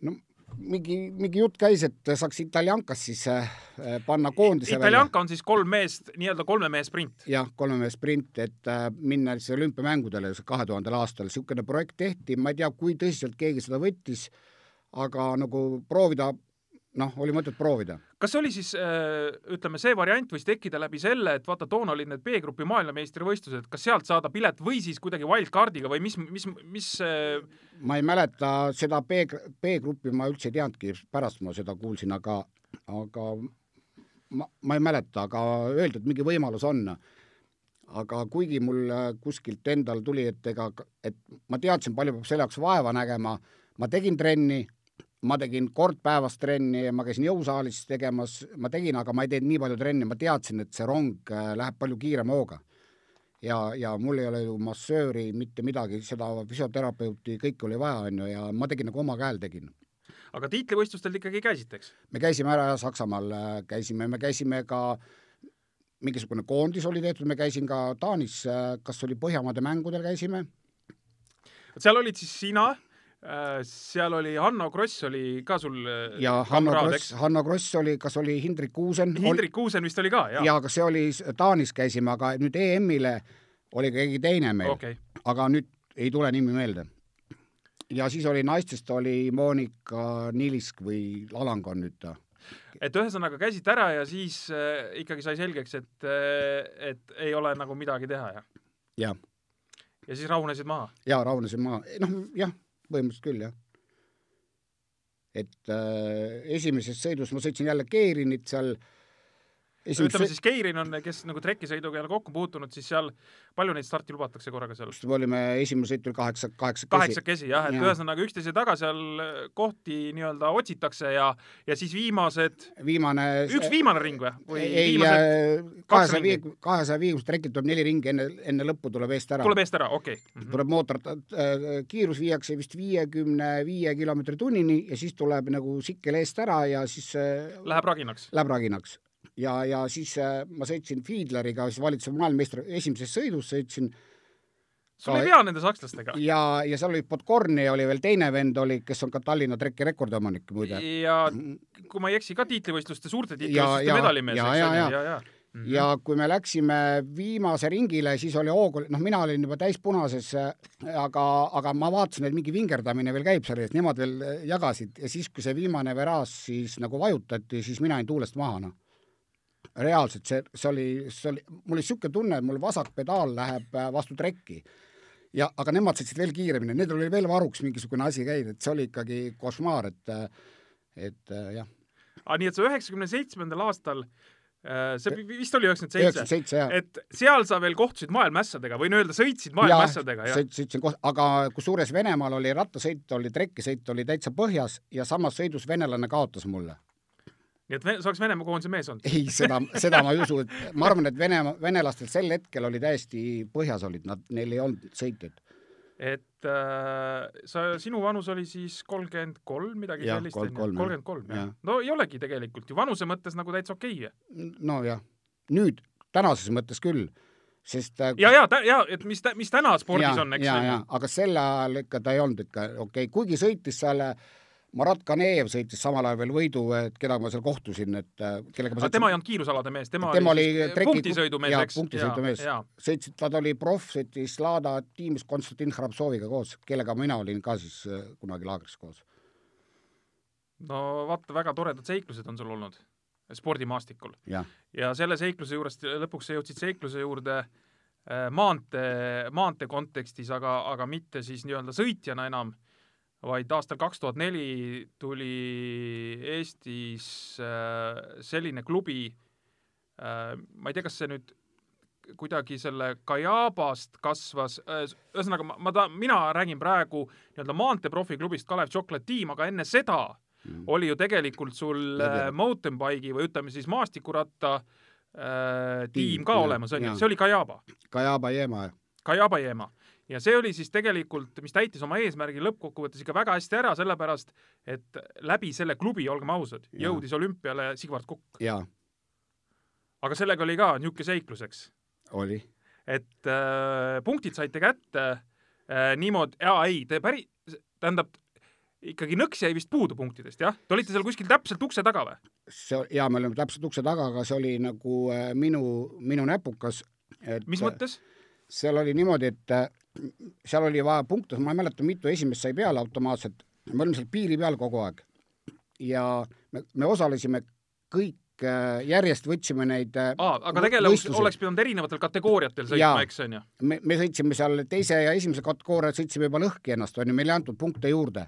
no mingi, mingi jutt käis, et saaks Italiankas siis äh, panna koondise Italianka on siis kolm meest, nii-öelda kolme mehe sprint? jah, kolme mehe sprint, et äh, minna siis olümpiamängudele kahe tuhandel aastal, niisugune projekt tehti, ma ei tea, kui tõsiselt keegi seda võttis, aga nagu proovida noh, oli mõtet proovida. kas oli siis äh, ütleme, see variant võis tekkida läbi selle, et vaata, toona olid need B-grupi maailmameistrivõistlused, kas sealt saada pilet või siis kuidagi wildcardiga või mis, mis, mis äh... ma ei mäleta seda B, B-gruppi ma üldse ei teadnudki, pärast ma seda kuulsin, aga, aga ma, ma ei mäleta, aga öeldi, et mingi võimalus on aga kuigi mul kuskilt endal tuli, et ega, et ma teadsin, palju peab selle jaoks vaeva nägema, ma tegin trenni, ma tegin kord päevas trenni, ma käisin jõusaalis tegemas, ma tegin, aga ma ei teinud nii palju trenni, ma teadsin, et see rong äh, läheb palju kiirema hooga. ja, ja mul ei ole ju massööri, mitte midagi, seda füsioterapeuti, kõike oli vaja, on ju, ja ma tegin nagu oma käel tegin. aga tiitlivõistlustel ikkagi käisite, eks? me käisime ära Saksamaal, äh, käisime, me käisime ka mingisugune koondis oli tehtud, me käisin ka Taanis, äh, kas oli Põhjamaade mängudel käisime. seal olid siis sina seal oli Hanno Kross oli ka sul äh, ja Hanno Kross, Hanno Kross oli, kas oli Hindrik Kuusen? Hindrik Kuusen vist oli ka, jah? jaa, aga see oli, Taanis käisime, aga nüüd EM-ile oli keegi teine meil okay., aga nüüd ei tule nimi meelde. ja siis oli naistest oli Monika Nilisk või Alang on nüüd ta et ühesõnaga käisite ära ja siis äh, ikkagi sai selgeks, et äh,, et ei ole nagu midagi teha, jah? jah. ja siis rahunesid maha? jaa, rahunesin maha, noh jah põhimõtteliselt küll, jah. et äh, esimeses sõidus ma sõitsin jälle Keerinit seal äh, Esimese... ütleme siis Keirin on, kes nagu trekisõiduga ei ole kokku puutunud, siis seal palju neid starti lubatakse korraga seal? me olime esimene sõit oli kaheksa, kaheksakesi. kaheksakesi jah, et ja. ühesõnaga üksteise taga seal kohti nii-öelda otsitakse ja, ja siis viimased. viimane. üks viimane ring või, või? ei, äh, kahesaja viie, kahesaja viiekümnest trekilt tuleb neli ringi enne, enne lõppu tuleb eest ära. tuleb eest ära, okei okay. mm. -hmm. tuleb mootor äh,, kiirus viiakse vist viiekümne viie kilomeetri tunnini ja siis tuleb nagu sikkel eest ära ja siis äh, Läheb raginaks? Läheb raginaks ja, ja siis äh, ma sõitsin Fiedleriga, siis valitsuse maailmameistri esimeses sõidus sõitsin sul oli hea nende sakslastega. ja, ja seal oli Podgorni oli veel teine vend oli, kes on ka Tallinna treki rekordiomanik muide. ja kui ma ei eksi, ka tiitlivõistluste, suurte tiitlivõistluste medalimees, eks ole, ja, ja, ja. Mm -hmm. ja kui me läksime viimase ringile, siis oli hoog, noh, mina olin juba täispunases, aga, aga ma vaatasin, et mingi vingerdamine veel käib seal ees, nemad veel jagasid ja siis, kui see viimane veraas siis nagu vajutati, siis mina jäin tuulest maha, noh reaalselt see, see oli, see oli, mul oli niisugune tunne, et mul vasak pedaal läheb äh, vastu trekki. ja, aga nemad sõitsid veel kiiremini, nendel oli veel varuks mingisugune asi käinud, et see oli ikkagi košmaar, et, äh, et äh, jah. aa, nii et sa üheksakümne seitsmendal aastal see vist oli üheksakümmend seitse, et seal sa veel kohtusid maailmaässadega, võin öelda, sõitsid maailmaässadega, sõitsin koos, aga kusjuures Venemaal oli rattasõit, oli trekkisõit oli täitsa põhjas ja samas sõidus venelane kaotas mulle nii et sa oleks Venemaa koondise mees olnud? ei, seda, seda ma ei usu, et ma arvan, et Venemaa, venelastel sel hetkel oli täiesti põhjas olid nad, neil ei olnud sõitjaid. et äh, sa, sinu vanus oli siis kolmkümmend kolm, midagi ja, sellist? kolmkümmend kolm, jah. no ei olegi tegelikult ju vanuse mõttes nagu täitsa okei okay.. nojah, nüüd tänases mõttes küll sest äh, ja, ja, ja et mis, mis täna spordis ja, on, eks ju. aga sel ajal ikka ta ei olnud ikka okei okay., kuigi sõitis seal äh, Marat Kaneev sõitis samal ajal veel võidu, et kellega ma seal kohtusin, et äh, kellega ma sõitsin... tema ei olnud kiirusalade mees, tema, tema oli, oli treki... punktisõidumees, eks? punktisõidumees. sõitsid, ta oli proff, sõitis Lada tiimis Konstantin Hrabtsoviga koos, kellega mina olin ka siis äh, kunagi laagris koos. no vaata, väga toredad seiklused on sul olnud spordimaastikul. ja, selle seikluse juurest lõpuks sa jõudsid seikluse juurde äh, maantee, maantee kontekstis, aga, aga mitte siis nii-öelda sõitjana enam vaid aastal kaks tuhat neli tuli Eestis äh, selline klubi, äh, ma ei tea, kas see nüüd kuidagi selle Kajabast kasvas, äh, ühesõnaga ma, ma ta-, mina räägin praegu nii-öelda maanteeprofiklubist Kalev Chocolate Team, aga enne seda mm. oli ju tegelikult sul mountain bike'i või ütleme siis maastikuratta äh, tiim, tiim ka ja, olemas, on ju, see oli Kajaba. Kajaba Jeema. Kajaba Jeema ja see oli siis tegelikult, mis täitis oma eesmärgi lõppkokkuvõttes ikka väga hästi ära, sellepärast et läbi selle klubi, olgem ausad, jõudis olümpiale Sigvard Kukk. aga sellega oli ka niisugune seiklus, eks? oli. et äh, punktid saite kätte äh, niimoodi, jaa, ei, te päri-, tähendab, ikkagi nõks jäi vist puudu punktidest, jah? Te olite seal kuskil täpselt ukse taga või? see, jaa, me olime täpselt ukse taga, aga see oli nagu äh, minu, minu näpukas. mis mõttes? seal oli niimoodi, et äh, seal oli vaja punkte, ma ei mäleta, mitu esimest sai peale automaatselt, me olime seal piiri peal kogu aeg. ja me, me osalesime kõik äh, järjest võtsime neid äh, aa, aga tegelikult oleks pidanud erinevatel kategooriatel sõitma, eks on ju? me, me sõitsime seal teise ja esimese kategooria sõitsime juba lõhki ennast onju, meile ei antud punkte juurde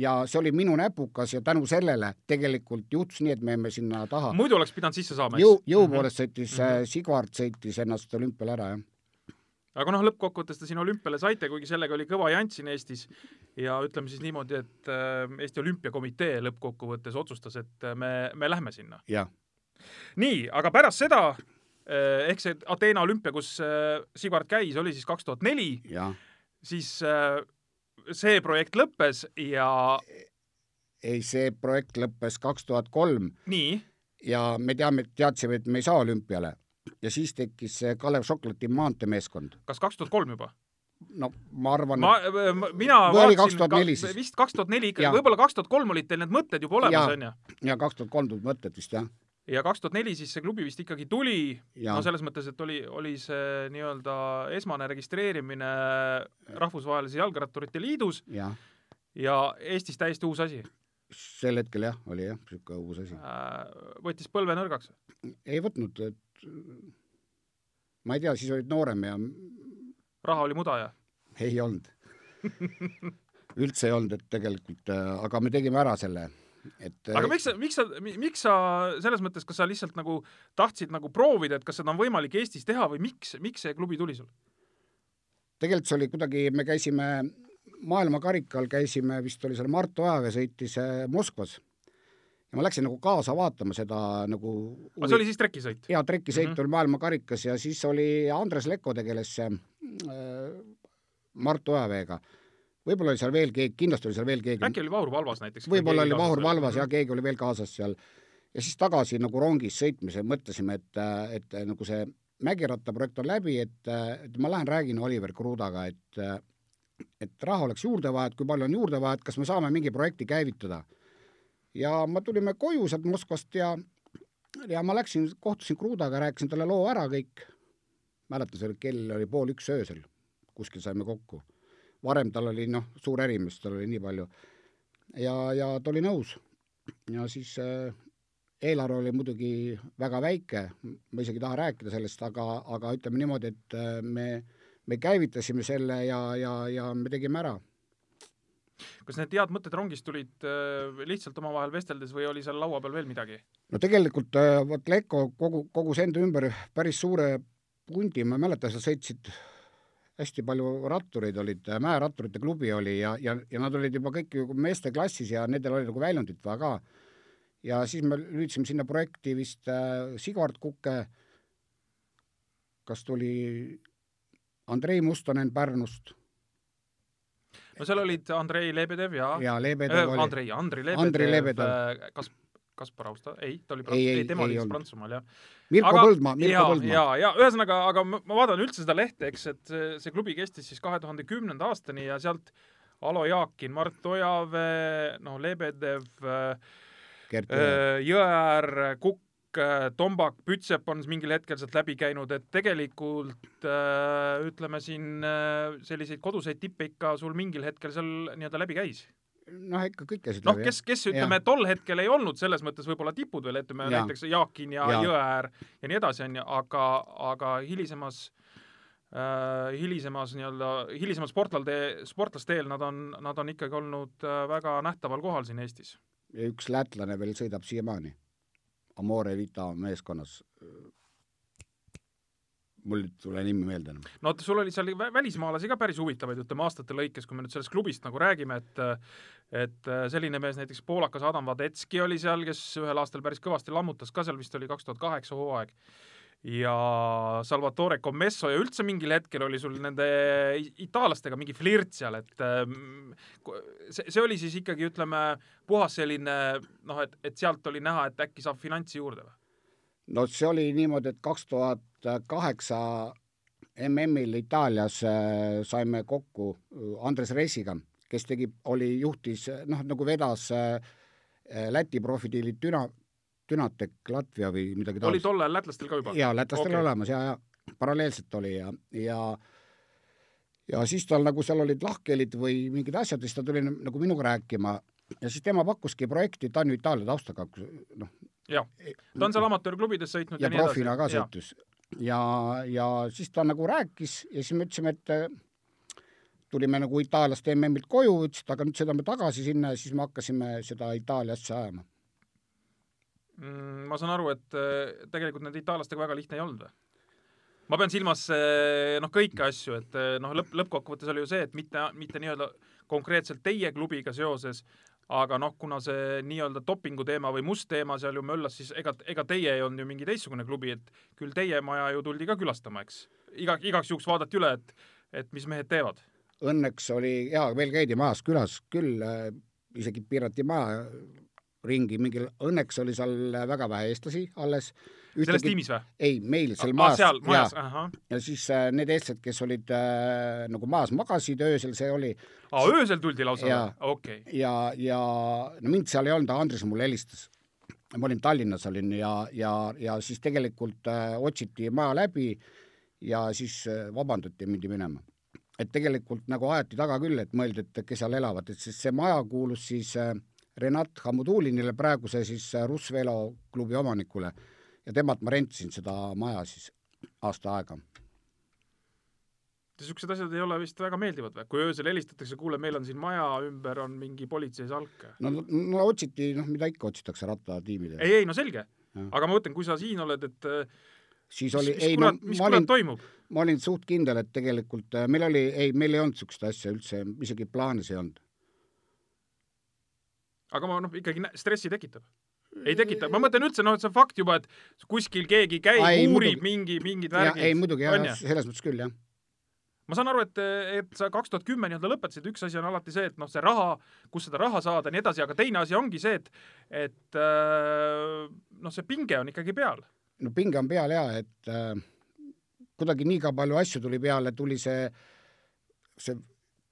ja see oli minu näpukas ja tänu sellele tegelikult juhtus nii, et me jäime sinna taha. muidu oleks pidanud sisse saama, jõu, eks? jõu poolest sõitis Mhm. mm, Sigvard sõitis ennast olümpial ära jah. Aga noh, lõppkokkuvõttes te siin olümpiale saite, kuigi sellega oli kõva jant siin Eestis. Ja ütleme siis niimoodi, et äh, Eesti Olümpiakomitee lõppkokkuvõttes otsustas, et äh, me, me lähme sinna. nii, aga pärast seda äh, ehk see Ateena olümpia, kus Sigvard käis, oli siis kaks tuhat neli, siis see projekt lõppes ja ei, see projekt lõppes kaks tuhat kolm. Nii, ja me teame, teadsime, et me ei saa olümpiale ja siis tekkis see Kalev Soklati maanteemeeskond. kas kaks tuhat kolm juba? no ma arvan, ma, mina Või vaatasin 2004 siis? vist kaks tuhat neli ikka võib-olla kaks tuhat kolm olid teil need mõtted juba olemas, onju. ja kaks tuhat kolm tulid mõtted vist jah, ja kaks tuhat neli siis see klubi vist ikkagi tuli, ja no selles mõttes, et oli, oli see nii-öelda esmane registreerimine Rahvusvahelise Jalgratturite Liidus ja ja Eestis täiesti uus asi. sel hetkel jah, oli jah, niisugune uus asi. võttis põlve nõrgaks. ei võtnud, et ma ei tea, siis olid noorem ja raha oli muda ja ei olnud. *laughs* üldse ei olnud, et tegelikult, aga me tegime ära selle, et aga miks sa, miks sa, miks sa selles mõttes, kas sa lihtsalt nagu tahtsid nagu proovida, et kas seda on võimalik Eestis teha või miks, miks see klubi tuli sul? tegelikult see oli kuidagi, me käisime maailmakarikal, käisime, vist oli seal Mart Ojaväe sõitis äh, Moskvas ja ma läksin nagu kaasa vaatama seda nagu aga see oli siis trekisõit? hea trekisõit mm. -hmm. oli maailmakarikas ja siis oli Andres Lekko tegeles äh, Mart Ojaveega. võib-olla oli seal veel keegi, kindlasti oli seal veel keegi, äkki oli Vahur Valvas näiteks? võib-olla oli Vahur Valvas ja keegi oli veel kaasas seal. ja siis tagasi nagu rongis sõitmise mõtlesime, et, et nagu see mägirattaprojekt on läbi, et, et ma lähen räägin Oliver Krudaga, et et raha oleks juurde vaja, et kui palju on juurde vaja, et kas me saame mingi projekti käivitada. Ja ma tulime koju sealt Moskvast ja ja ma läksin, kohtusin Krudaga, rääkisin talle loo ära kõik. mäletan, see oli kell oli pool üks öösel, kuskil saime kokku. varem tal oli noh, suur ärimees, tal oli nii palju ja, ja ta oli nõus. ja siis äh, eelarve oli muidugi väga väike, ma isegi ei taha rääkida sellest, aga, aga ütleme niimoodi, et äh, me, me käivitasime selle ja, ja, ja me tegime ära. Kas need head mõtted rongist tulid äh, lihtsalt omavahel vesteldes või oli seal laua peal veel midagi? no tegelikult äh, vot Lekko kogu, kogus enda ümber päris suure pundi, ma ei mäleta, seal sõitsid hästi palju rattureid olid, mäeratturite klubi oli ja, ja, ja nad olid juba kõik meeste klassis ja nendel oli nagu väljundit vaja ka. ja siis me lüüdsime sinna projekti vist äh, Sigvard Kuke, kas tuli Andrei Mustonen Pärnust no seal olid Andrei Lebedev ja, ja Lebedev äh, oli, Andrei, Andrei Lebedev, Andrei Lebedev. äh, kas, Kaspar Austa, ei, ta oli Ei, Prants-, ei, ei, tema ei oli siis olnud. Prantsusmaal jah. Mirko Aga- Põldmaa, Mirko Põldmaa. ja, ja ühesõnaga, aga ma, ma vaatan üldse seda lehte, eks, et see, see klubi kestis siis kahe tuhande kümnenda aastani ja sealt Alo Jaakin, Mart Ojavee, noh, Lebedev. Jõeäär, Kukk, Tombak, Pütsep on mingil hetkel sealt läbi käinud, et tegelikult äh, ütleme siin äh, selliseid koduseid tippe ikka sul mingil hetkel seal nii-öelda läbi käis noh, ikka kõik käisid noh, läbi, kes, kes ütleme, tol hetkel ei olnud selles mõttes võib-olla tipud veel, ütleme Jaa. näiteks Jaakin ja, ja. Jõeäär ja nii edasi, onju, aga, aga hilisemas äh, hilisemas nii-öelda, hilisemal sportlaste, sportlasteel nad on, nad on ikkagi olnud äh, väga nähtaval kohal siin Eestis. ja üks lätlane veel sõidab siiamaani Amore Vita meeskonnas. mul ei tule nimi meelde enam. no vot, sul oli seal vä- välismaalasi ka päris huvitavaid, ütleme aastate lõikes, kui me nüüd sellest klubist nagu räägime, et et äh, selline mees näiteks poolakas Adam Vadetski oli seal, kes ühel aastal päris kõvasti lammutas ka seal, vist oli kaks tuhat kaheksa hooaeg ja Salvatore Commesso ja üldse mingil hetkel oli sul nende itaallastega mingi flirt seal, et ähm, see, see oli siis ikkagi ütleme puhas selline noh, et, et sealt oli näha, et äkki saab finantsi juurde või? no see oli niimoodi, et kaks tuhat kaheksa MM-il Itaalias äh, saime kokku äh, Andres Reisiga, kes tegi, oli, juhtis noh, nagu vedas äh, äh, Läti profidiili Düna, Dünatek Latvia või midagi oli tol ajal lätlastel ka juba? jaa, lätlastel okay. olemas ja, ja paralleelselt oli ja, ja ja siis tal nagu seal olid lahkhelid või mingid asjad ja siis ta tuli nagu minuga rääkima ja siis tema pakkuski projekti, ta on ju Itaalia taustaga, noh. jah, ta on seal amatöörklubides sõitnud ja, ja profina ka sõitus. ja, ja siis ta nagu rääkis ja siis me ütlesime, et tulime nagu Itaaliast MM-ilt koju, ütles, et aga nüüd sõidame tagasi sinna ja siis me hakkasime seda Itaalia asja ajama mm,. ma saan aru, et eh, tegelikult nende itaallastega väga lihtne ei olnud või? ma pean silmas eh, noh, kõiki asju, et eh, noh, lõpp, lõppkokkuvõttes oli ju see, et mitte, mitte nii-öelda konkreetselt teie klubiga seoses, aga noh, kuna see nii-öelda dopingu teema või must teema seal ju möllas, siis ega, ega teie ei olnud ju mingi teistsugune klubi, et küll teie maja ju tuldi ka külastama, eks? iga, igaks juhuks vaadati üle, et, et mis mehed teevad. Õnneks oli, jaa, meil käidi majas külas küll äh,, isegi piirati maja ringi, mingil, õnneks oli seal väga vähe eestlasi alles selles tiimis või? ei, meil seal ah, maas. seal majas, ahah. ja siis äh, need eestlased, kes olid äh, nagu maas magasid öösel, see oli. aa, öösel tuldi lausa okei okay.. ja, ja no mind seal ei olnud, Andres mulle helistas. ma olin Tallinnas olin ja, ja, ja siis tegelikult äh, otsiti maja läbi ja siis äh, vabandati, mindi minema. et tegelikult nagu aeti taga küll, et mõeldi, et kes seal elavad, et siis see maja kuulus siis äh, Renat Hamudulinile, praeguse siis äh, Russ Velo klubi omanikule ja temalt ma rentisin seda maja siis aasta aega. niisugused asjad ei ole vist väga meeldivad või, kui öösel helistatakse, kuule, meil on siin maja ümber on mingi politseisalk? no, no otsiti, noh, mida ikka otsitakse rattatiimidel. ei, ei no selge, aga ma mõtlen, kui sa siin oled, et siis oli, ei kurat, no kurat toimub? ma olin suht kindel, et tegelikult äh, meil oli, ei, meil ei olnud niisugust asja üldse, isegi plaanis ei olnud. Aga ma noh, ikkagi stressi tekitab ei tekita, ma mõtlen üldse, noh, et see on fakt juba, et kuskil keegi käib, uurib muidugi. mingi, mingid värgid. ei muidugi selles mõttes küll, jah. ma saan aru, et, et sa kaks tuhat kümme nii-öelda lõpetasid, üks asi on alati see, et noh, see raha, kust seda raha saada ja nii edasi, aga teine asi ongi see, et, et äh, noh, see pinge on ikkagi peal. no pinge on peal ja, et äh, kuidagi nii ka palju asju tuli peale, tuli see, see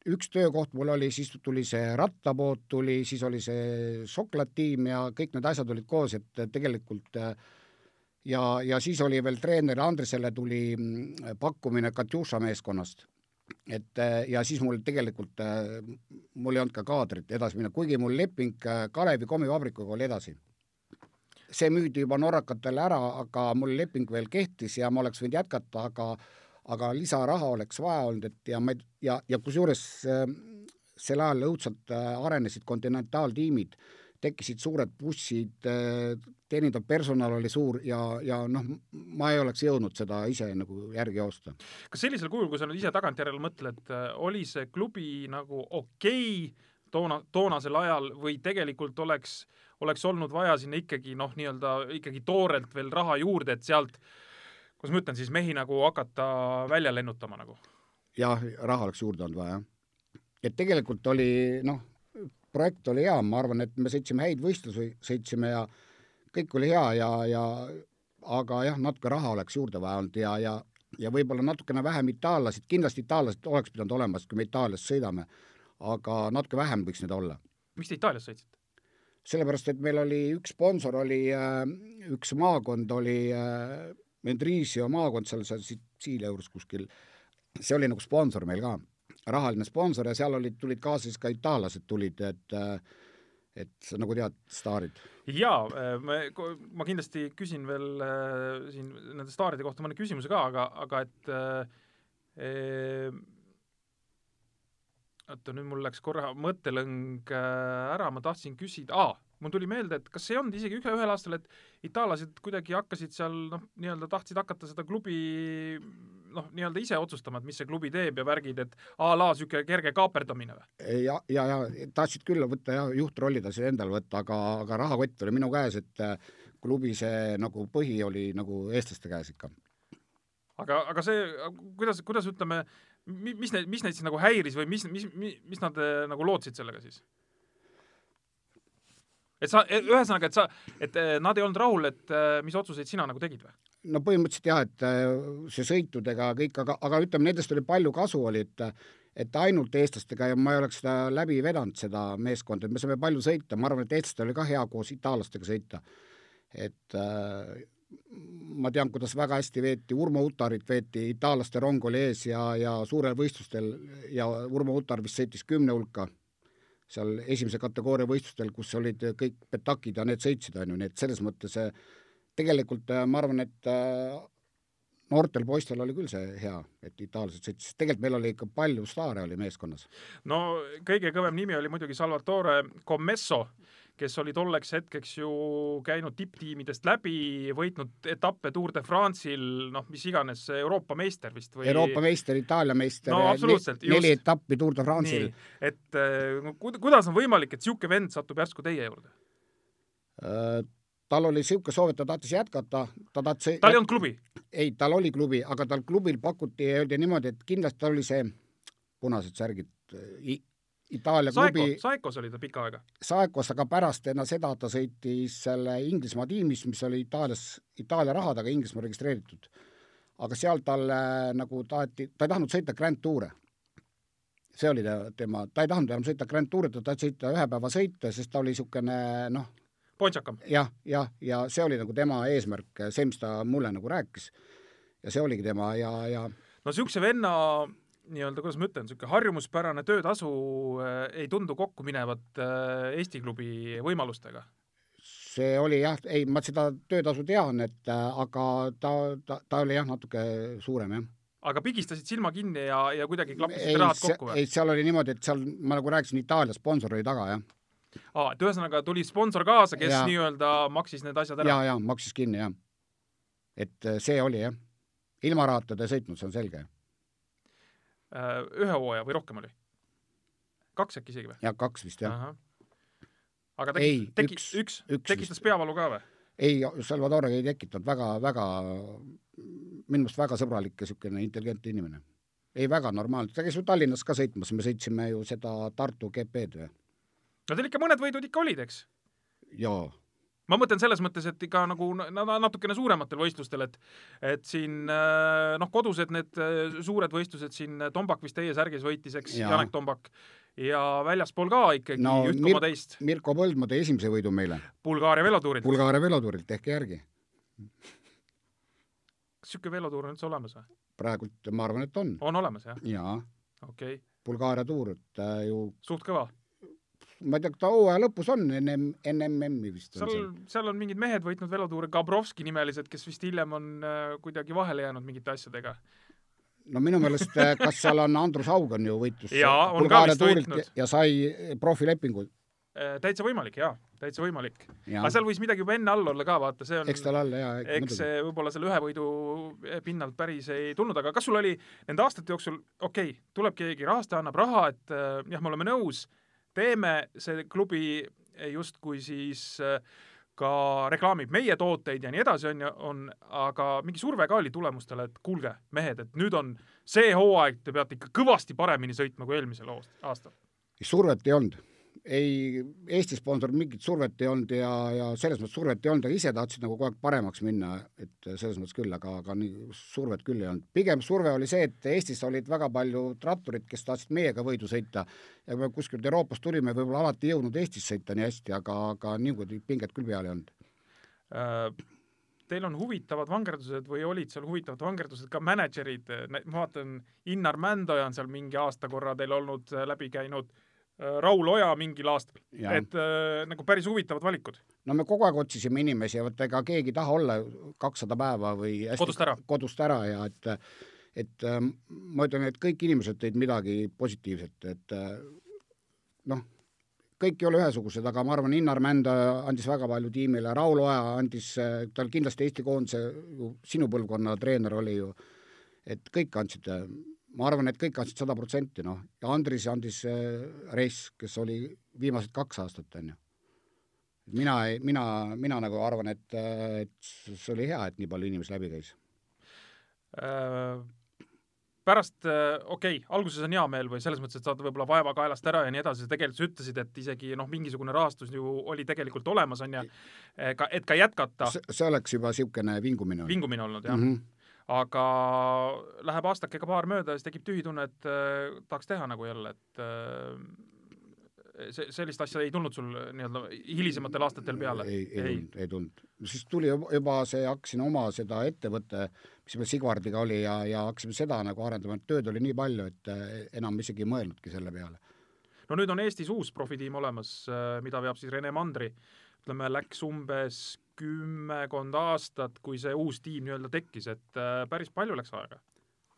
üks töökoht mul oli, siis tuli see rattapood tuli, siis oli see soklatiim ja kõik need asjad olid koos, et tegelikult ja, ja siis oli veel treener Andresele tuli mm, pakkumine Katjuša meeskonnast. et ja siis mul tegelikult, mul ei olnud ka kaadrit edasi minna, kuigi mul leping Kalevi kommivabrikuga oli edasi. see müüdi juba norrakatele ära, aga mul leping veel kehtis ja ma oleks võinud jätkata, aga aga lisaraha oleks vaja olnud, et ja ma ei, ja, ja kusjuures äh, sel ajal õudselt äh, arenesid kontinentaaltiimid, tekkisid suured bussid, äh, teenindav personal oli suur ja, ja noh, ma ei oleks jõudnud seda ise nagu järgi joosta. kas sellisel kujul, kui sa nüüd ise tagantjärele mõtled, oli see klubi nagu okei okay, toona, toonasel ajal või tegelikult oleks, oleks olnud vaja sinna ikkagi noh, nii-öelda ikkagi toorelt veel raha juurde, et sealt äh, kuidas ma ütlen siis, mehi nagu hakata välja lennutama nagu? jah, raha oleks juurde olnud vaja, jah. et tegelikult oli noh, projekt oli hea, ma arvan, et me sõitsime häid võistlusi, sõitsime ja kõik oli hea ja, ja aga jah, natuke raha oleks juurde vaja olnud ja, ja ja võib-olla natukene vähem itaallased, kindlasti itaallased oleks pidanud olema, sest kui me Itaalias sõidame, aga natuke vähem võiks neid olla. miks te Itaalias sõitsite? sellepärast, et meil oli üks sponsor oli, äh, üks maakond oli äh, Mendrisio maakond seal, seal Sitsiilia juures kuskil, see oli nagu sponsor meil ka, rahaline sponsor ja seal olid, tulid kaasa siis ka itaallased tulid, et et nagu tead, staarid. jaa, me, ma kindlasti küsin veel äh, siin nende staaride kohta mõne küsimuse ka, aga, aga et äh, oota, nüüd mul läks korra mõttelõng äh, ära, ma tahtsin küsida ah,, mul tuli meelde, et kas ei olnud isegi ühe, ühel aastal, et itaallased kuidagi hakkasid seal noh, nii-öelda tahtsid hakata seda klubi noh, nii-öelda ise otsustama, et mis see klubi teeb ja värgid, et a la niisugune kerge kaaperdamine või? ja, ja, ja tahtsid küll võtta jah, juhtrolli tahtsid endale võtta, aga, aga rahakott oli minu käes, et äh, klubi see nagu põhi oli nagu eestlaste käes ikka. aga, aga see, kuidas, kuidas ütleme, mis neid, mis neid siis nagu häiris või mis, mis, mis, mis nad äh, nagu lootsid sellega siis? Et sa, ühesõnaga, et sa, et eh, nad ei olnud rahul, et eh, mis otsuseid sina nagu tegid või? no põhimõtteliselt jah, et eh, see sõitudega kõik, aga, aga ütleme, nendest oli palju kasu, oli, et et ainult eestlastega ja ma ei oleks seda läbi vedanud, seda meeskonda, et me saime palju sõita, ma arvan, et eestlastel oli ka hea koos itaallastega sõita. et äh, ma tean, kuidas väga hästi veeti, Urmo Utarit veeti, itaallaste rong oli ees ja, ja suurel võistlustel ja Urmo Utar vist sõitis kümne hulka seal esimese kategooria võistlustel, kus olid kõik petakid ja need sõitsid, on ju, nii et selles mõttes tegelikult ma arvan, et noortel poistel oli küll see hea, et itaallased sõitsid, tegelikult meil oli ikka palju staare oli meeskonnas. no kõige kõvem nimi oli muidugi Salvatore Commesso, kes oli tolleks hetkeks ju käinud tipptiimidest läbi, võitnud etappe Tour de France'il, noh, mis iganes, Euroopa meister vist või Euroopa meister, Itaalia meister no, ne, neli etappi Tour de France'il. et no, kuidas on võimalik, et niisugune vend satub järsku teie juurde uh,? tal oli niisugune soov, et ta tahtis jätkata, ta tahtis tal ei olnud klubi? ei, tal oli klubi, aga tal klubil pakuti ja öeldi niimoodi, et kindlasti tal oli see punased särgid I, Itaalia klubi. Saekos oli ta pikka aega. Saekos, aga pärast enne seda ta sõitis selle Inglismaa tiimis, mis oli Itaalias, Itaalia rahadega Inglismaa registreeritud. aga seal talle nagu taheti, ta ei tahtnud sõita Grand Tour'e. see oli ta, tema, ta ei tahtnud enam sõita Grand Tour'e, ta tahtis sõita ühe päeva sõita, sest ta oli niisugune noh, pontsakam ja,. jah, jah, ja see oli nagu tema eesmärk, see, mis ta mulle nagu rääkis. ja see oligi tema ja, ja no niisuguse venna nii-öelda, kuidas ma ütlen, niisugune harjumuspärane töötasu äh, ei tundu kokku minevat äh, Eesti klubi võimalustega? see oli jah, ei, ma seda töötasu tean, et äh, aga ta, ta, ta oli jah, natuke suurem, jah aga pigistasid silma kinni ja, ja kuidagi klappisid rahad kokku või? ei, seal oli niimoodi, et seal, ma nagu rääkisin, Itaalia sponsor oli taga, jah aa, et ühesõnaga tuli sponsor kaasa, kes nii-öelda maksis need asjad ära? ja, ja maksis kinni, jah. et see oli, jah. ilma rahata ta ei sõitnud, see on selge. Äh, ühe hooaja või rohkem oli? kaks äkki isegi või? jah, kaks vist, jah. aga teki-, teki-, üks, üks, üks, tekitas peavalu ka või? ei, Salvador ei tekitanud, väga, väga, minu meelest väga sõbralik ja niisugune intelligentne inimene. ei, väga normaalne, ta käis ju Tallinnas ka sõitmas, me sõitsime ju seda Tartu GP-d või no teil ikka mõned võidud ikka olid, eks? jaa. Ma mõtlen selles mõttes, et ikka nagu natukene suurematel võistlustel, et et siin äh, noh, kodused need äh, suured võistlused siin, äh, Tombak vist teie särgis võitis, eks, Janek Tombak, ja väljaspool ka ikkagi no, üht koma teist. Mirko Põldmaa tõi esimese võidu meile. Bulgaaria velotuurilt. Bulgaaria velotuurilt, tehke järgi. kas niisugune velotuur on üldse olemas või? praegult ma arvan, et on. on olemas, jah? jaa. okei okay.. Bulgaaria tuur, et ju suht kõva ma ei tea, ta hooaja lõpus on enne, enne MM-i vist. seal, seal on mingid mehed võitnud velotuure, Gabrovski nimelised, kes vist hiljem on äh, kuidagi vahele jäänud mingite asjadega. no minu meelest, äh, kas seal on Andrus Haug on ju võitlus jaa, on ka vist võitnud. ja sai profilepingu äh,. täitsa võimalik, jaa, täitsa võimalik. aga seal võis midagi juba enne all olla ka, vaata, see on eks tal all, jaa. eks see võib-olla selle ühe võidu pinnalt päris ei tulnud, aga kas sul oli nende aastate jooksul, okei okay,, tuleb keegi rahastaja, annab raha, et jah, me oleme nõus teeme, see klubi justkui siis äh, ka reklaamib meie tooteid ja nii edasi, on ju, on, aga mingi surve ka oli tulemustele, et kuulge, mehed, et nüüd on see hooaeg, te peate ikka kõvasti paremini sõitma kui eelmisel aastal. survet ei olnud ei, Eesti sponsor mingit survet ei olnud ja, ja selles mõttes survet ei olnud, aga ise tahtsid nagu kogu aeg paremaks minna, et selles mõttes küll, aga, aga nii survet küll ei olnud. pigem surve oli see, et Eestis olid väga palju ratturid, kes tahtsid meiega võidu sõita. Ja kui me kuskilt Euroopast tulime, võib-olla alati ei jõudnud Eestis sõita nii hästi, aga, aga niimoodi pinget küll peal ei olnud. Äh teil on huvitavad vangerdused või olid seal huvitavad vangerdused ka mänedžerid, ma vaatan, Innar Mändoja on seal mingi aasta korra teil olnud läbi käinud. äh,, Äh, Raul Oja mingil aastal, et äh, nagu päris huvitavad valikud. no me kogu aeg otsisime inimesi ja vot ega keegi ei taha olla kakssada päeva või hästi kodust ära, kodust ära ja et et äh, ma ütlen, et kõik inimesed tõid midagi positiivset, et äh, noh, kõik ei ole ühesugused, aga ma arvan, Innar Mänd andis väga palju tiimile, Raul Oja andis, tal kindlasti Eesti koondise ju sinu põlvkonna treener oli ju, et kõik andsid ma arvan, et kõik andsid sada protsenti, noh, ja Andris andis äh, Reis, kes oli viimased kaks aastat, on ju. mina ei, mina, mina nagu arvan, et, äh, et see oli hea, et nii palju inimesi läbi käis äh,. pärast äh,, okei okay,, alguses on hea meel või selles mõttes, et saad võib-olla vaeva kaelast ära ja nii edasi, tegelikult sa ütlesid, et isegi noh, mingisugune rahastus ju oli tegelikult olemas, on ju, et ka jätkata. see oleks juba niisugune vingumine. vingumine olnud, jah mm. -hmm aga läheb aastakega paar mööda ja siis tekib tühi tunne, et äh, tahaks teha nagu jälle, et äh, see, sellist asja ei tulnud sul nii-öelda hilisematel aastatel peale? ei, ei, ei tulnud, ei tulnud. siis tuli juba see, hakkasin oma seda ettevõtte, mis meil Sigvardiga oli ja, ja hakkasime seda nagu arendama, et tööd oli nii palju, et äh, enam isegi ei mõelnudki selle peale no nüüd on Eestis uus profitiim olemas, mida veab siis Rene Mandri. ütleme, läks umbes kümmekond aastat, kui see uus tiim nii-öelda tekkis, et päris palju läks aega.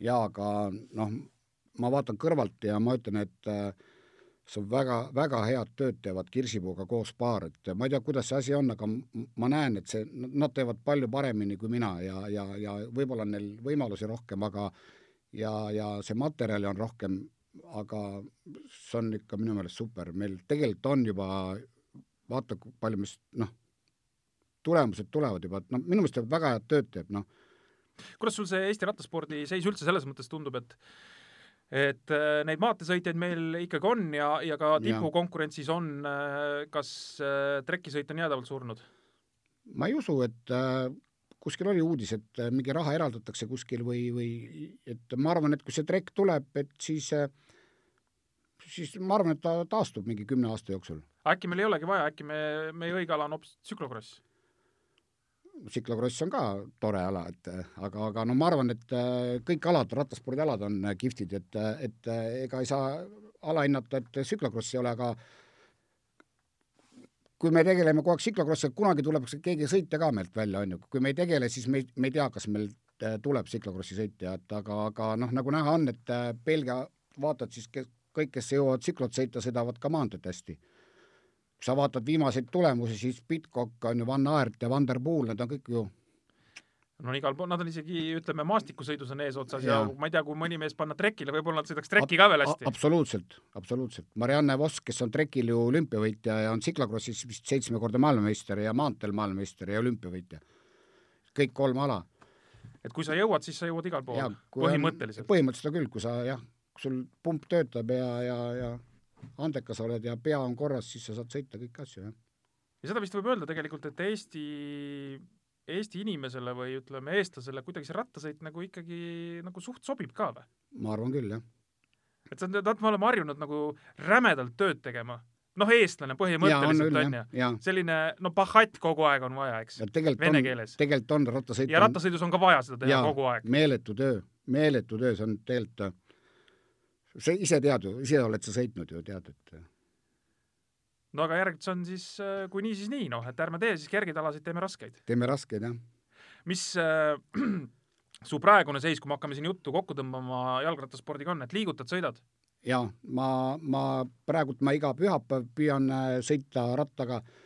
jaa, aga noh, ma vaatan kõrvalt ja ma ütlen, et äh, see on väga, väga head tööd teevad Kirsipuuga koos paar, et ma ei tea, kuidas see asi on, aga ma näen, et see, nad teevad palju paremini kui mina ja, ja, ja võib-olla on neil võimalusi rohkem, aga ja, ja see materjali on rohkem, aga see on ikka minu meelest super, meil tegelikult on juba, vaata, palju me noh, tulemused tulevad juba, et noh, minu meelest ta väga head tööd teeb, noh. kuidas sul see Eesti rattaspordi seis üldse selles mõttes tundub, et et äh, neid maanteesõitjaid meil ikkagi on ja, ja ka tipukonkurentsis on, äh, kas äh, trekisõit on jäädavalt surnud? ma ei usu, et kuskil oli uudis, et mingi raha eraldatakse kuskil või, või et ma arvan, et kui see trekk tuleb, et siis siis ma arvan, et ta taastub mingi kümne aasta jooksul. äkki meil ei olegi vaja, äkki me, meie õige ala on hoopis tsüklokross? Tsiklogross on ka tore ala, et aga, aga no ma arvan, et äh, kõik alad, rattaspordialad on äh, kihvtid, et, et äh, ega ei saa alahinnata, et tsüklokross ei ole, aga kui me tegeleme kogu aeg tsiklokrossiga, kunagi tuleb keegi sõita ka meilt välja, on ju, kui me ei tegele, siis me ei, me ei tea, kas meil tuleb tsiklokrossi sõitja, et aga, aga noh, nagu näha on, et Belgia, vaatad siis, kõik, kes jõuavad tsiklot sõita, sõidavad ka maanteed hästi kui sa vaatad viimaseid tulemusi, siis Pitcock on ju Van Aert ja Van der Poel, need on kõik ju no igal pool, nad on isegi, ütleme, maastikusõidus on eesotsas ja. ja ma ei tea, kui mõni mees panna trekile, võib-olla nad sõidaks trekki ka veel hästi. absoluutselt, absoluutselt. Marianne Voss, kes on trekil ju olümpiavõitja ja on tsiklokrossis vist seitsmekordne maailmameister ja maanteel maailmameister ja olümpiavõitja. kõik kolm ala. et kui sa jõuad, siis sa jõuad igal pool, põhimõtteliselt. põhimõtteliselt küll, kui sa jah, sul pump töötab ja, ja, ja andekas oled ja pea on korras, siis sa saad sõita kõiki asju, jah. ja seda vist võib öelda tegelikult, et Eesti, Eesti inimesele või ütleme, eestlasele kuidagi see rattasõit nagu ikkagi nagu suht sobib ka või? ma arvan küll, jah. et sa, tead, me oleme harjunud nagu rämedalt tööd tegema noh, eestlane põhimõtteliselt on ju, selline no pahatt kogu aeg on vaja, eks, vene keeles. tegelikult on rattasõit. ja rattasõidus on ka vaja seda teha ja, kogu aeg. meeletu töö, meeletu töö, see on tegelikult sa ise tead ju, ise oled sa sõitnud ju, tead, et no aga järgmine on siis, äh, kui nii, siis nii, noh, et ärme tee siis kergeid alasid, teeme raskeid. teeme raskeid, jah. mis äh, *clears throat* su praegune seis, kui me hakkame siin juttu kokku tõmbama jalgrattaspordiga on, et liigutad, sõidad? jaa, ma, ma praegult ma iga pühapäev püüan äh, sõita rattaga äh,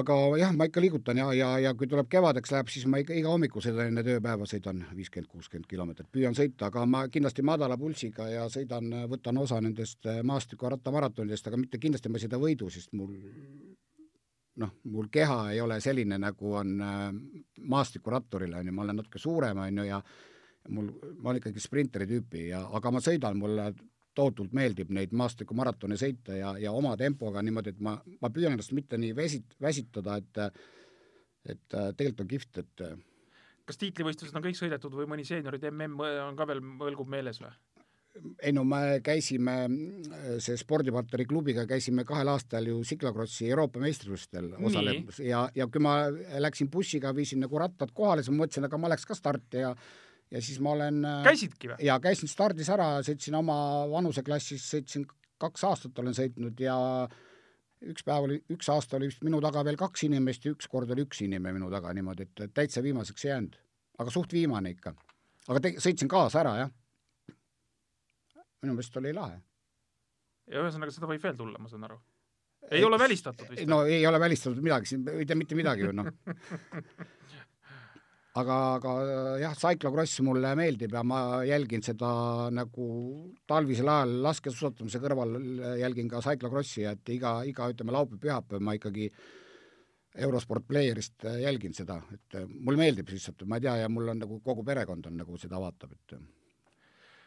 aga jah, ma ikka liigutan ja, ja, ja kui tuleb kevadeks läheb, siis ma ikka iga hommiku sõidan enne tööpäeva, sõidan viiskümmend, kuuskümmend kilomeetrit, püüan sõita, aga ma kindlasti madala pulssiga ja sõidan, võtan osa nendest äh, maastiku rattamaratonidest, aga mitte kindlasti ma ei sõida võidu, sest mul noh, mul keha ei ole selline, nagu on äh, maastikuratturil, on ju, ma olen natuke suurem, on ju, ja mul, ma olen ikkagi sprinteri tüüpi ja, aga ma sõidan, mulle tohutult meeldib neid maastikumaratone sõita ja, ja oma tempoga niimoodi, et ma, ma püüan ennast mitte nii väsit-, väsitada, et et tegelikult on kihvt, et kas tiitlivõistlused on kõik sõidetud või mõni seenioride mm on ka veel, mõlgub meeles või? ei no me käisime, see spordipartneri klubiga käisime kahel aastal ju Cyclocrossi Euroopa meistrivõistlustel osalemas ja, ja kui ma läksin bussiga, viisin nagu rattad kohale, siis ma mõtlesin, aga ma läks ka starti ja ja siis ma olen äh, käisidki või? jaa, käisin stardis ära, sõitsin oma vanuseklassis, sõitsin kaks aastat olen sõitnud ja üks päev oli, üks aasta oli vist minu taga veel kaks inimest ja üks kord oli üks inimene minu taga niimoodi, et täitsa viimaseks ei jäänud. aga suht viimane ikka. aga te-, sõitsin kaasa ära, jah. minu meelest oli lahe. ja ühesõnaga, seda võib veel tulla, ma saan aru? ei et, ole välistatud vist? no ei ole välistatud midagi, siin ei tea mitte midagi ju, noh *laughs* aga, aga jah, Cyclocross mulle meeldib ja ma jälgin seda nagu talvisel ajal laskesuusatamise kõrval jälgin ka Cyclocrossi, et iga, iga ütleme, laupäev-pühapäev ma ikkagi Eurosport Playerist jälgin seda, et mulle meeldib lihtsalt, ma ei tea, ja mul on nagu kogu perekond on nagu seda vaatab, et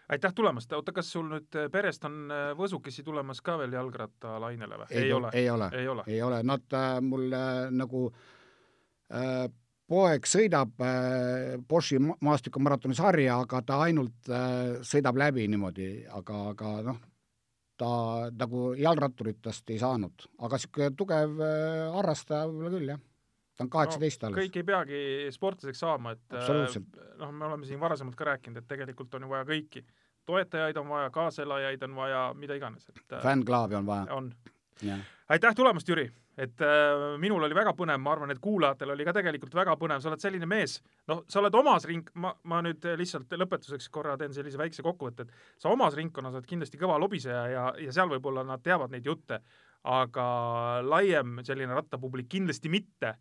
aitäh tulemast, oota, kas sul nüüd perest on võsukesi tulemas ka veel jalgrattalainele või? ei ole, ei ole, ei ole, ei ole., nad äh, mul äh, nagu äh, poeg sõidab äh, Boschi maastikumaratoni sarja, aga ta ainult äh, sõidab läbi niimoodi, aga, aga noh, ta nagu jalgratturitest ei saanud, aga niisugune tugev äh, harrastaja võib-olla küll, jah. ta on kaheksateist no, alles. kõik ei peagi sportlaseks saama, et äh, noh, me oleme siin varasemalt ka rääkinud, et tegelikult on ju vaja kõiki toetajaid on vaja, kaaselajaid on vaja, mida iganes, et äh, fännklaavi on vaja. on. Aitäh tulemast, Jüri! et äh, minul oli väga põnev, ma arvan, et kuulajatel oli ka tegelikult väga põnev, sa oled selline mees, noh, sa oled omas ring-, ma, ma nüüd lihtsalt lõpetuseks korra teen sellise väikse kokkuvõtte, et sa omas ringkonnas oled kindlasti kõva lobiseja ja, ja seal võib-olla nad teavad neid jutte, aga laiem selline rattapublik kindlasti mitte.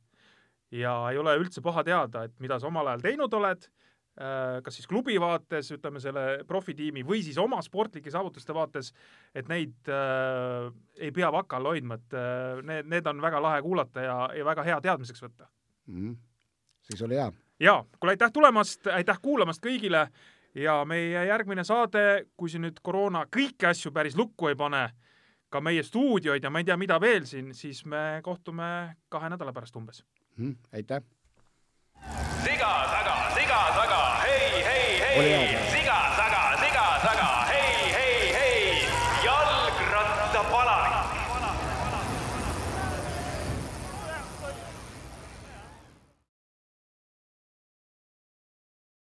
ja ei ole üldse paha teada, et mida sa omal ajal teinud oled kas siis klubi vaates, ütleme selle profitiimi või siis oma sportlike saavutuste vaates, et neid äh, ei pea vaka all hoidma, et äh, need, need on väga lahe kuulata ja, ja väga hea teadmiseks võtta mm. siis oli hea. ja, kuule aitäh tulemast, aitäh kuulamast kõigile ja meie järgmine saade, kui siin nüüd koroona kõiki asju päris lukku ei pane, ka meie stuudioid ja ma ei tea, mida veel siin, siis me kohtume kahe nädala pärast umbes mm. aitäh siga taga, siga taga, hei, hei, hei.